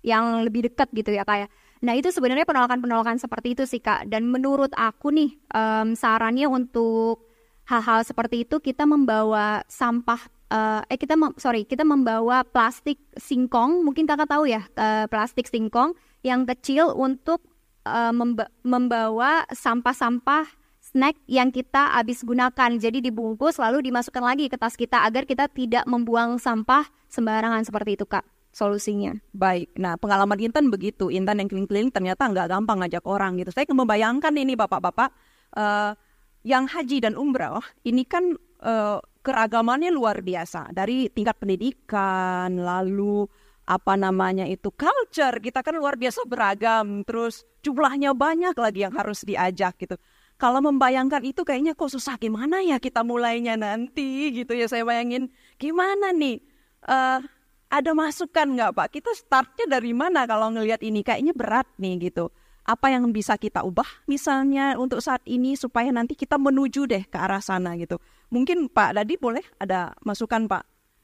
yang lebih dekat gitu ya kak ya. Nah itu sebenarnya penolakan-penolakan seperti itu sih kak. Dan menurut aku nih um, sarannya untuk hal-hal seperti itu kita membawa sampah uh, eh kita sorry kita membawa plastik singkong mungkin kakak tahu ya uh, plastik singkong yang kecil untuk uh, memba membawa sampah-sampah snack yang kita habis gunakan. Jadi dibungkus lalu dimasukkan lagi ke tas kita agar kita tidak membuang sampah sembarangan seperti itu, Kak. Solusinya. Baik. Nah, pengalaman Intan begitu. Intan yang keliling-keliling ternyata nggak gampang ngajak orang gitu. Saya membayangkan ini bapak-bapak uh, yang haji dan umrah ini kan uh, keragamannya luar biasa. Dari tingkat pendidikan lalu apa namanya itu culture. Kita kan luar biasa beragam terus jumlahnya banyak lagi yang harus diajak gitu. Kalau membayangkan itu kayaknya kok susah. Gimana ya kita mulainya nanti gitu ya. Saya bayangin gimana nih? Uh, ada masukan nggak pak? Kita startnya dari mana kalau ngelihat ini? Kayaknya berat nih gitu apa yang bisa kita ubah misalnya untuk saat ini supaya nanti kita menuju deh ke arah sana gitu. Mungkin pak Dadi boleh ada masukan pak?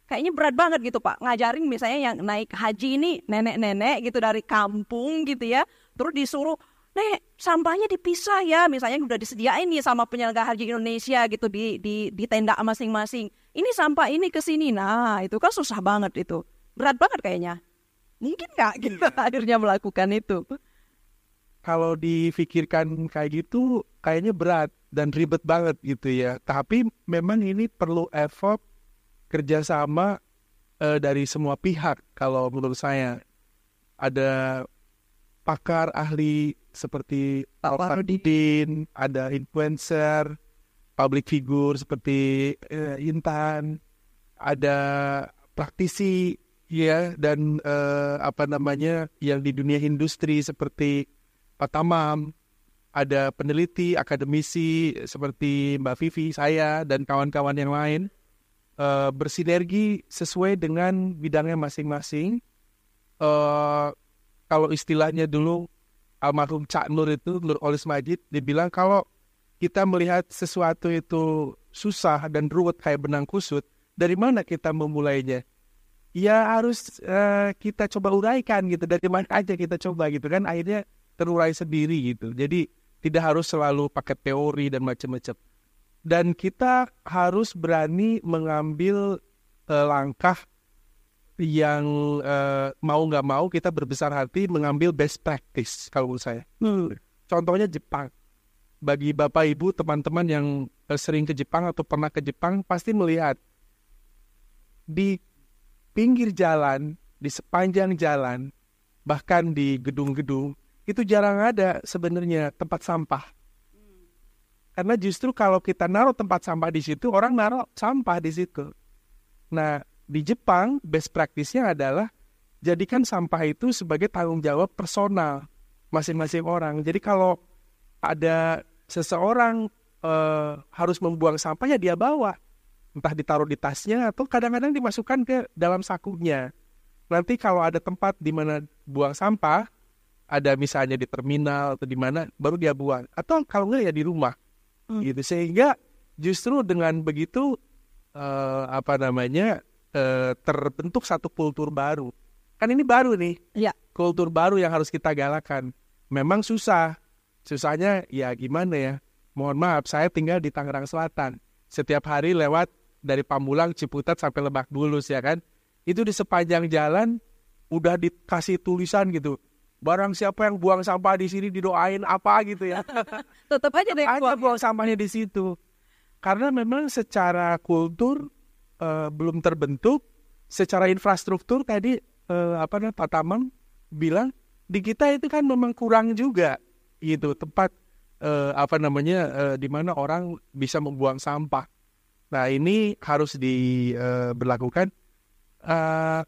Kayaknya berat banget gitu pak. Ngajarin misalnya yang naik haji ini nenek-nenek gitu dari kampung gitu ya. Terus disuruh nek sampahnya dipisah ya. Misalnya udah disediain nih sama penyelenggara haji Indonesia gitu di di di tenda masing-masing. Ini sampah ini ke sini. Nah itu kan susah banget itu. Berat banget kayaknya. Mungkin nggak kita gitu, akhirnya melakukan itu kalau difikirkan kayak gitu kayaknya berat dan ribet banget gitu ya. Tapi memang ini perlu effort kerjasama uh, dari semua pihak kalau menurut saya. Ada pakar ahli seperti Alfardin, ada influencer, public figure seperti uh, Intan, ada praktisi ya dan uh, apa namanya yang di dunia industri seperti Pak Tamam, ada peneliti, akademisi seperti Mbak Vivi, saya dan kawan-kawan yang lain uh, bersinergi sesuai dengan bidangnya masing-masing. Uh, kalau istilahnya dulu almarhum Cak Nur itu Nur Olis Majid dibilang kalau kita melihat sesuatu itu susah dan ruwet kayak benang kusut dari mana kita memulainya ya harus uh, kita coba uraikan gitu dari mana aja kita coba gitu kan akhirnya terurai sendiri gitu jadi tidak harus selalu pakai teori dan macam-macam dan kita harus berani mengambil uh, langkah yang uh, mau nggak mau kita berbesar hati mengambil best practice kalau menurut saya. Hmm. Contohnya Jepang. Bagi bapak ibu teman-teman yang uh, sering ke Jepang atau pernah ke Jepang pasti melihat di pinggir jalan, di sepanjang jalan, bahkan di gedung-gedung itu jarang ada sebenarnya tempat sampah. Karena justru kalau kita naruh tempat sampah di situ, orang naruh sampah di situ. Nah, di Jepang best practice-nya adalah jadikan sampah itu sebagai tanggung jawab personal masing-masing orang. Jadi kalau ada seseorang uh, harus membuang sampah ya dia bawa, entah ditaruh di tasnya atau kadang-kadang dimasukkan ke dalam sakunya. Nanti kalau ada tempat di mana buang sampah, ada misalnya di terminal atau di mana, baru dia buang. Atau kalau enggak ya di rumah, hmm. gitu. Sehingga justru dengan begitu uh, apa namanya uh, terbentuk satu kultur baru. Kan ini baru nih. Ya. Kultur baru yang harus kita galakan. Memang susah. Susahnya ya gimana ya? Mohon maaf, saya tinggal di Tangerang Selatan. Setiap hari lewat dari Pamulang, Ciputat sampai Lebak Bulus ya kan. Itu di sepanjang jalan udah dikasih tulisan gitu. Barang siapa yang buang sampah di sini didoain apa gitu ya. Tetap aja deh buang. buang sampahnya di situ. Karena memang secara kultur uh, belum terbentuk secara infrastruktur tadi uh, apa namanya Pak Tamam bilang di kita itu kan memang kurang juga gitu tempat uh, apa namanya uh, di mana orang bisa membuang sampah Nah ini harus diberlakukan uh,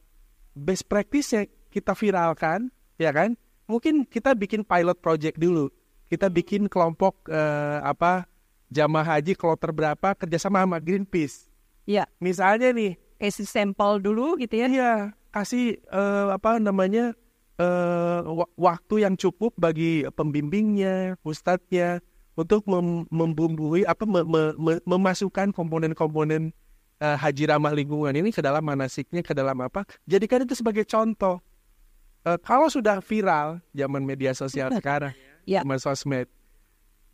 best practice-nya kita viralkan, ya kan? Mungkin kita bikin pilot project dulu. Kita bikin kelompok uh, apa jamaah haji kloter berapa kerjasama sama Greenpeace. Ya. Misalnya nih, kasih sampel dulu gitu ya. Iya, kasih uh, apa namanya uh, waktu yang cukup bagi pembimbingnya, ustadznya untuk mem membumbui apa me me me memasukkan komponen-komponen uh, haji ramah lingkungan ini ke dalam manasiknya, ke dalam apa? Jadikan itu sebagai contoh. Uh, kalau sudah viral zaman media sosial sekarang, ya. zaman sosmed,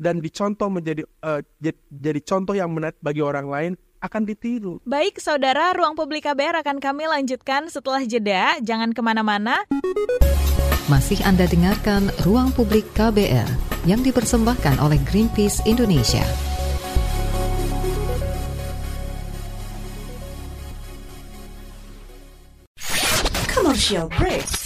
dan dicontoh menjadi uh, jadi contoh yang menarik bagi orang lain, akan ditiru. Baik, saudara, ruang publik KBR akan kami lanjutkan setelah jeda. Jangan ke mana-mana. Masih Anda dengarkan Ruang Publik KBR yang dipersembahkan oleh Greenpeace Indonesia. Commercial break.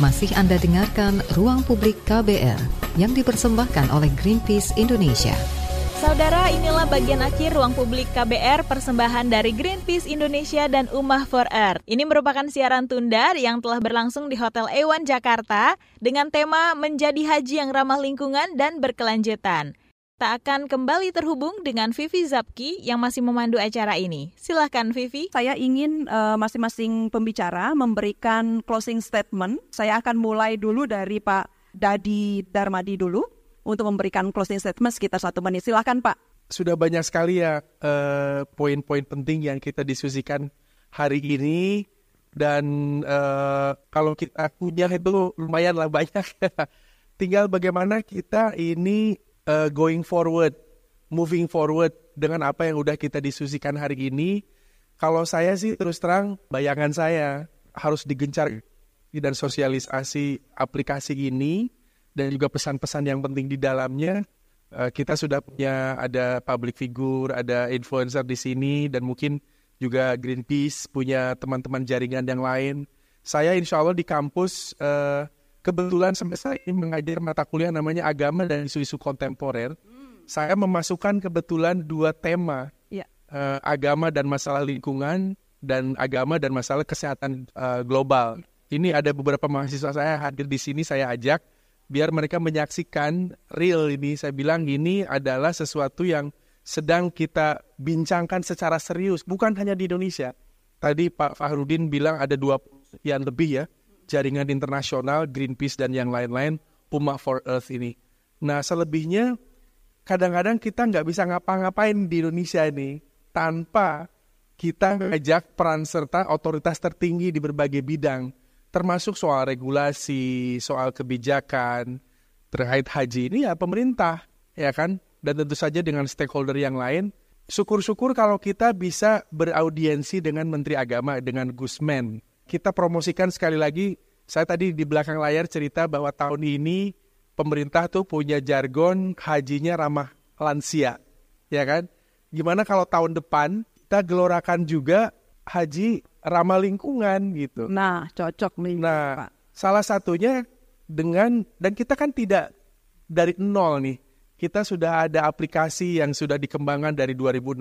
Masih Anda dengarkan Ruang Publik KBR yang dipersembahkan oleh Greenpeace Indonesia. Saudara, inilah bagian akhir ruang publik KBR persembahan dari Greenpeace Indonesia dan Ummah for Earth. Ini merupakan siaran tunda yang telah berlangsung di Hotel Ewan Jakarta dengan tema Menjadi Haji yang Ramah Lingkungan dan Berkelanjutan. Kita akan kembali terhubung dengan Vivi Zapki yang masih memandu acara ini. Silahkan Vivi. Saya ingin uh, masing-masing pembicara memberikan closing statement. Saya akan mulai dulu dari Pak Dadi Darmadi dulu untuk memberikan closing statement sekitar satu menit. Silahkan Pak. Sudah banyak sekali ya uh, poin-poin penting yang kita diskusikan hari ini dan uh, kalau kita punya itu lumayan lah banyak. Tinggal bagaimana kita ini uh, going forward, moving forward dengan apa yang udah kita diskusikan hari ini. Kalau saya sih terus terang bayangan saya harus digencar dan sosialisasi aplikasi ini dan juga pesan-pesan yang penting di dalamnya. Uh, kita sudah punya ada public figure, ada influencer di sini dan mungkin juga Greenpeace punya teman-teman jaringan yang lain. Saya insya Allah di kampus uh, kebetulan saya ini mengajar mata kuliah namanya agama dan isu-isu kontemporer. Hmm. Saya memasukkan kebetulan dua tema ya. uh, agama dan masalah lingkungan dan agama dan masalah kesehatan uh, global. Ini ada beberapa mahasiswa saya hadir di sini saya ajak biar mereka menyaksikan real ini. Saya bilang ini adalah sesuatu yang sedang kita bincangkan secara serius, bukan hanya di Indonesia. Tadi Pak Fahrudin bilang ada dua yang lebih ya jaringan internasional, Greenpeace dan yang lain-lain, Puma for Earth ini. Nah selebihnya kadang-kadang kita nggak bisa ngapa-ngapain di Indonesia ini tanpa kita ngajak peran serta otoritas tertinggi di berbagai bidang, termasuk soal regulasi, soal kebijakan terkait haji ini ya pemerintah, ya kan? Dan tentu saja dengan stakeholder yang lain. Syukur-syukur kalau kita bisa beraudiensi dengan Menteri Agama, dengan Gusmen, kita promosikan sekali lagi. Saya tadi di belakang layar cerita bahwa tahun ini pemerintah tuh punya jargon hajinya ramah lansia, ya kan? Gimana kalau tahun depan kita gelorakan juga haji ramah lingkungan gitu. Nah, cocok nih. Nah, Pak. salah satunya dengan dan kita kan tidak dari nol nih. Kita sudah ada aplikasi yang sudah dikembangkan dari 2016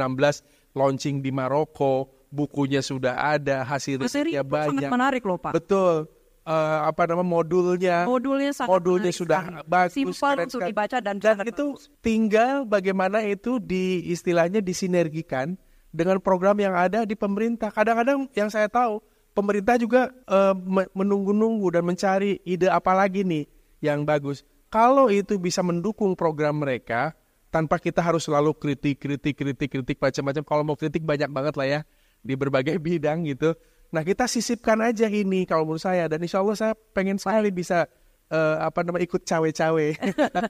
launching di Maroko, bukunya sudah ada, hasil risetnya banyak. sangat menarik loh Pak. Betul. Uh, apa nama modulnya? Modulnya sangat modulnya sudah sekali. bagus, simpel untuk dibaca dan, dan itu bagus. tinggal bagaimana itu di istilahnya disinergikan dengan program yang ada di pemerintah. Kadang-kadang yang saya tahu pemerintah juga me- menunggu-nunggu dan mencari ide apa lagi nih yang bagus. Kalau itu bisa mendukung program mereka tanpa kita harus selalu kritik, kritik, kritik, kritik macam-macam. Kalau mau kritik banyak banget lah ya di berbagai bidang gitu. Nah kita sisipkan aja ini kalau menurut saya dan insya Allah saya pengen sekali bisa eh, apa namanya ikut cawe-cawe.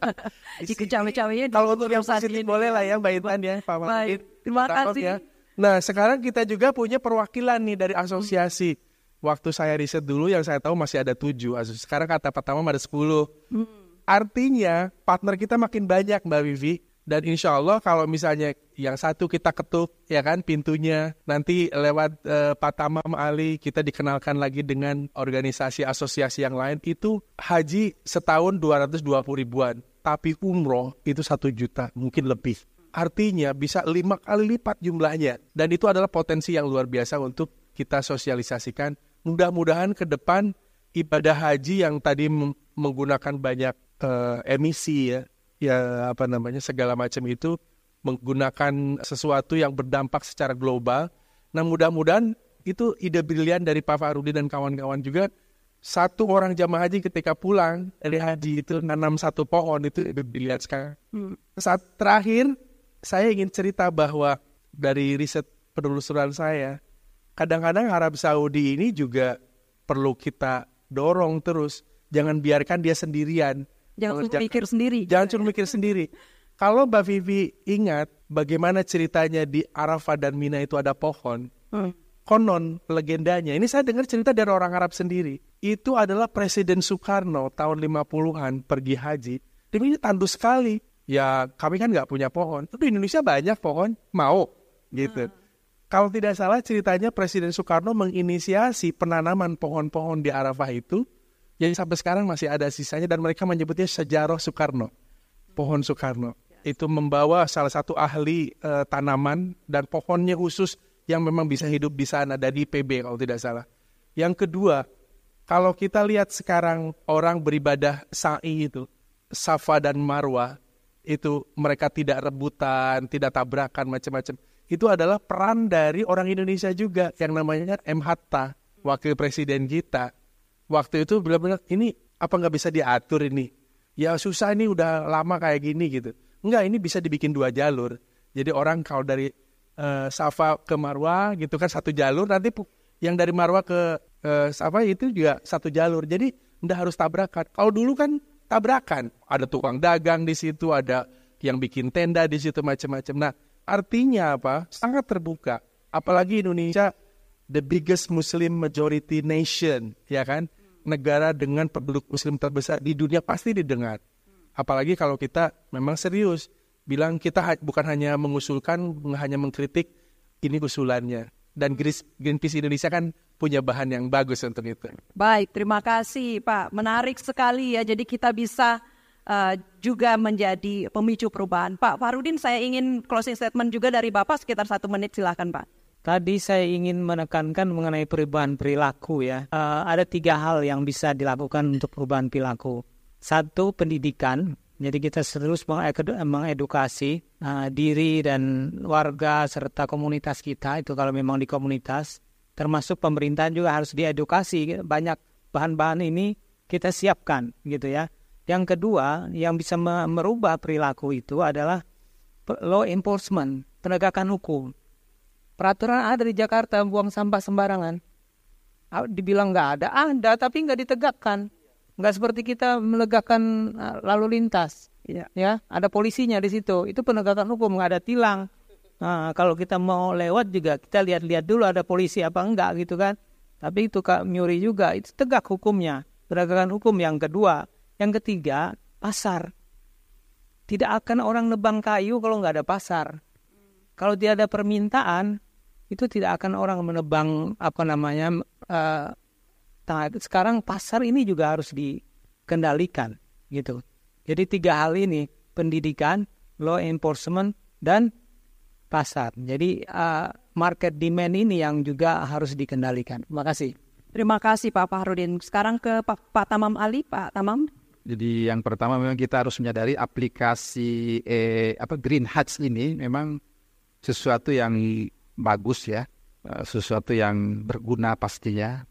Ikut cawe-cawenya Kalau untuk yang positif boleh lah ya Mbak Intan ya, Pak. Baik, terima kasih. ya. Nah sekarang kita juga punya perwakilan nih dari asosiasi. Waktu saya riset dulu yang saya tahu masih ada tujuh. asosiasi. Sekarang kata pertama ada sepuluh. Artinya partner kita makin banyak Mbak Vivi. Dan insya Allah kalau misalnya yang satu kita ketuk ya kan pintunya nanti lewat eh, Pak Tamam Ali kita dikenalkan lagi dengan organisasi asosiasi yang lain itu haji setahun 220 ribuan tapi umroh itu satu juta mungkin lebih. Artinya bisa lima kali lipat jumlahnya. Dan itu adalah potensi yang luar biasa untuk kita sosialisasikan. Mudah-mudahan ke depan ibadah haji yang tadi menggunakan banyak eh, emisi ya ya apa namanya segala macam itu menggunakan sesuatu yang berdampak secara global. Nah mudah-mudahan itu ide brilian dari Pak Farudi dan kawan-kawan juga. Satu orang jamaah haji ketika pulang dari haji itu nanam satu pohon itu ide brilian sekarang. Saat terakhir saya ingin cerita bahwa dari riset penelusuran saya, kadang-kadang Arab Saudi ini juga perlu kita dorong terus. Jangan biarkan dia sendirian. Jangan mengerjakan- mikir sendiri. Jangan cuma mikir sendiri. Kalau Mbak Vivi ingat bagaimana ceritanya di Arafah dan Mina itu ada pohon, Hmm. konon legendanya, ini saya dengar cerita dari orang Arab sendiri, itu adalah Presiden Soekarno tahun 50-an pergi haji, dia ini tandus sekali. Ya kami kan nggak punya pohon, tapi di Indonesia banyak pohon, mau gitu. Kalau tidak salah ceritanya Presiden Soekarno menginisiasi penanaman pohon-pohon di Arafah itu, yang sampai sekarang masih ada sisanya dan mereka menyebutnya sejarah Soekarno pohon Soekarno. Itu membawa salah satu ahli eh, tanaman dan pohonnya khusus yang memang bisa hidup di sana dari PB kalau tidak salah. Yang kedua, kalau kita lihat sekarang orang beribadah sa'i itu, Safa dan Marwa, itu mereka tidak rebutan, tidak tabrakan macam-macam. Itu adalah peran dari orang Indonesia juga yang namanya M Hatta, wakil presiden kita. Waktu itu benar-benar ini apa nggak bisa diatur ini? ya susah ini udah lama kayak gini gitu. Enggak, ini bisa dibikin dua jalur. Jadi orang kalau dari eh, Safa ke Marwa gitu kan satu jalur, nanti yang dari Marwa ke eh, Safa itu juga satu jalur. Jadi enggak harus tabrakan. Kalau dulu kan tabrakan, ada tukang dagang di situ, ada yang bikin tenda di situ macam-macam. Nah, artinya apa? Sangat terbuka. Apalagi Indonesia the biggest Muslim majority nation, ya kan? Negara dengan penduduk muslim terbesar di dunia pasti didengar. Apalagi kalau kita memang serius bilang kita bukan hanya mengusulkan, hanya mengkritik, ini usulannya. Dan Greenpeace Indonesia kan punya bahan yang bagus untuk itu. Baik, terima kasih Pak. Menarik sekali ya. Jadi kita bisa uh, juga menjadi pemicu perubahan. Pak Farudin, saya ingin closing statement juga dari Bapak sekitar satu menit. Silakan Pak. Tadi saya ingin menekankan mengenai perubahan perilaku ya. Eh, ada tiga hal yang bisa dilakukan untuk perubahan perilaku. Satu pendidikan. Jadi kita terus mengedu- mengedukasi eh, diri dan warga serta komunitas kita itu kalau memang di komunitas. Termasuk pemerintahan juga harus diedukasi. Banyak bahan-bahan ini kita siapkan gitu ya. Yang kedua yang bisa me- merubah perilaku itu adalah law enforcement, penegakan hukum. Peraturan ada di Jakarta buang sampah sembarangan. Ah, Dibilang nggak ada, ada tapi nggak ditegakkan. Nggak seperti kita melegakan ah, lalu lintas. Ya, ada polisinya di situ. Itu penegakan hukum, nggak ada tilang. Nah, kalau kita mau lewat juga kita lihat-lihat dulu ada polisi apa enggak gitu kan. Tapi itu Kak Myuri juga itu tegak hukumnya. Penegakan hukum yang kedua, yang ketiga pasar. Tidak akan orang nebang kayu kalau nggak ada pasar. Kalau tidak ada permintaan, itu tidak akan orang menebang apa namanya. eh, nah, sekarang pasar ini juga harus dikendalikan, gitu. Jadi tiga hal ini pendidikan, law enforcement, dan pasar. Jadi eh, market demand ini yang juga harus dikendalikan. Terima kasih. Terima kasih Pak Farudin. Sekarang ke Pak, Pak Tamam Ali. Pak Tamam. Jadi yang pertama memang kita harus menyadari aplikasi eh, apa Green Hats ini memang sesuatu yang bagus ya. uh, sesuatu yang berguna pastinya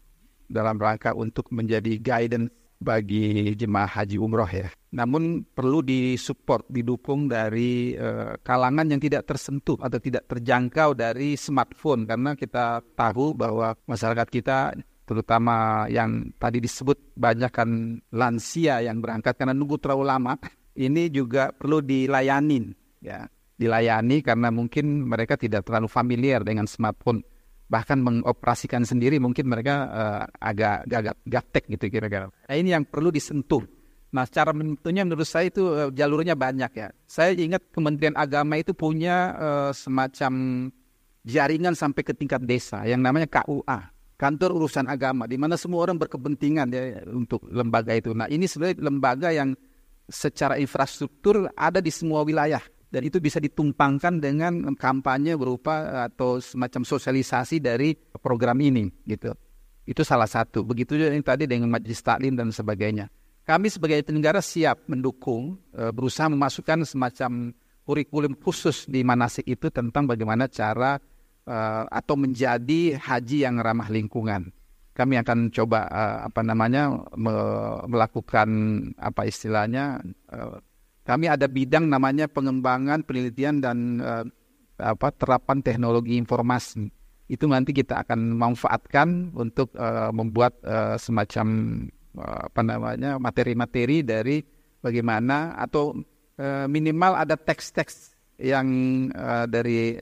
dalam rangka untuk menjadi guidance bagi jemaah haji umroh ya. Namun perlu disupport, didukung dari uh, kalangan yang tidak tersentuh atau tidak terjangkau dari smartphone karena kita tahu bahwa masyarakat kita terutama yang tadi disebut banyak kan lansia yang berangkat karena nunggu terlalu lama ini juga perlu dilayanin ya dilayani karena mungkin mereka tidak terlalu familiar dengan smartphone bahkan mengoperasikan sendiri mungkin mereka uh, agak agak gaptek gitu kira-kira. Nah ini yang perlu disentuh. Nah cara menentunya menurut saya itu uh, jalurnya banyak ya. Saya ingat Kementerian Agama itu punya uh, semacam jaringan sampai ke tingkat desa yang namanya KUA, Kantor Urusan Agama, di mana semua orang berkepentingan ya untuk lembaga itu. Nah ini sebenarnya lembaga yang secara infrastruktur ada di semua wilayah dan itu bisa ditumpangkan dengan kampanye berupa atau semacam sosialisasi dari program ini gitu. Itu salah satu. Begitu juga yang tadi dengan majelis taklim dan sebagainya. Kami sebagai penyelenggara siap mendukung, e, berusaha memasukkan semacam kurikulum khusus di manasik itu tentang bagaimana cara e, atau menjadi haji yang ramah lingkungan. Kami akan coba e, apa namanya melakukan apa istilahnya kami ada bidang namanya pengembangan, penelitian dan uh, apa terapan teknologi informasi. Itu nanti kita akan manfaatkan untuk uh, membuat uh, semacam uh, apa namanya materi-materi dari bagaimana atau uh, minimal ada teks-teks yang uh, dari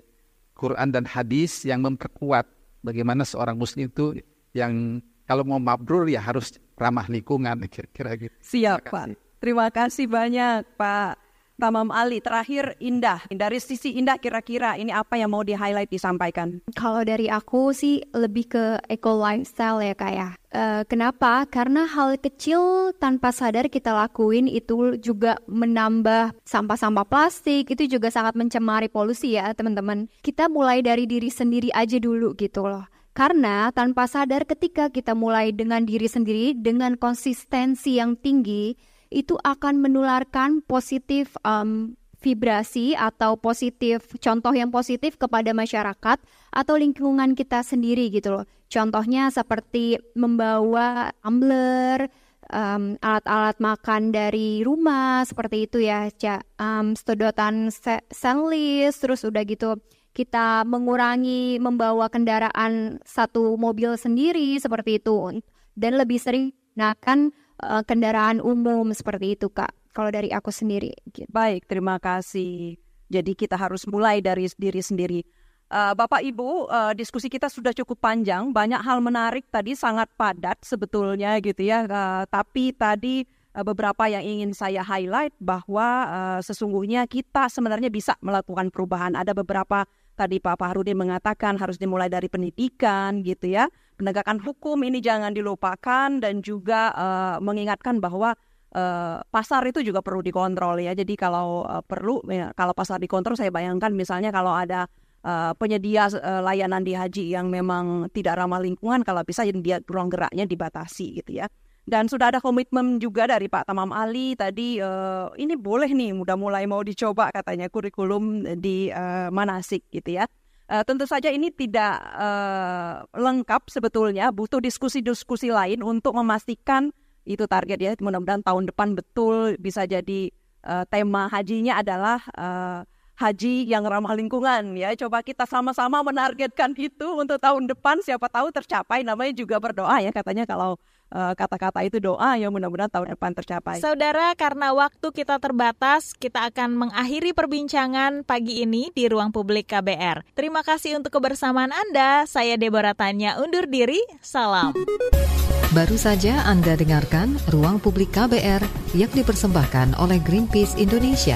Quran dan hadis yang memperkuat bagaimana seorang muslim itu yang kalau mau mabrur ya harus ramah lingkungan kira-kira gitu. Siap, Pak. Terima kasih banyak Pak Tamam Ali. Terakhir Indah, dari sisi Indah kira-kira ini apa yang mau di-highlight disampaikan? Kalau dari aku sih lebih ke eco lifestyle ya kak ya. Uh, kenapa? Karena hal kecil tanpa sadar kita lakuin itu juga menambah sampah-sampah plastik, itu juga sangat mencemari polusi ya teman-teman. Kita mulai dari diri sendiri aja dulu gitu loh. Karena tanpa sadar ketika kita mulai dengan diri sendiri dengan konsistensi yang tinggi, itu akan menularkan positif um, vibrasi atau positif contoh yang positif kepada masyarakat atau lingkungan kita sendiri gitu loh. Contohnya seperti membawa tumbler, um, alat-alat makan dari rumah seperti itu ya, um, sedotan stainless, terus udah gitu kita mengurangi membawa kendaraan satu mobil sendiri seperti itu dan lebih sering gunakan uh, kendaraan umum seperti itu kak kalau dari aku sendiri gitu. baik terima kasih. Jadi kita harus mulai dari diri sendiri. Uh, Bapak Ibu uh, diskusi kita sudah cukup panjang. Banyak hal menarik tadi sangat padat sebetulnya gitu ya. Uh, tapi tadi beberapa yang ingin saya highlight bahwa uh, sesungguhnya kita sebenarnya bisa melakukan perubahan. Ada beberapa tadi Pak Fahrudin mengatakan harus dimulai dari pendidikan gitu ya penegakan hukum ini jangan dilupakan dan juga uh, mengingatkan bahwa uh, pasar itu juga perlu dikontrol ya. Jadi kalau uh, perlu ya, kalau pasar dikontrol saya bayangkan misalnya kalau ada uh, penyedia uh, layanan di haji yang memang tidak ramah lingkungan kalau bisa dia ruang geraknya dibatasi gitu ya. Dan sudah ada komitmen juga dari Pak Tamam Ali tadi uh, ini boleh nih udah mulai mau dicoba katanya kurikulum di uh, manasik gitu ya. Uh, tentu saja ini tidak uh, lengkap sebetulnya, butuh diskusi-diskusi lain untuk memastikan itu target ya. Mudah-mudahan tahun depan betul bisa jadi uh, tema hajinya adalah uh, haji yang ramah lingkungan ya. Coba kita sama-sama menargetkan itu untuk tahun depan. Siapa tahu tercapai. Namanya juga berdoa ya katanya kalau Eh, kata-kata itu doa yang mudah-mudahan tahun depan tercapai. Saudara, karena waktu kita terbatas, kita akan mengakhiri perbincangan pagi ini di ruang publik KBR. Terima kasih untuk kebersamaan Anda. Saya Deborah Tanya undur diri. Salam. Baru saja Anda dengarkan Ruang Publik KBR yang dipersembahkan oleh Greenpeace Indonesia.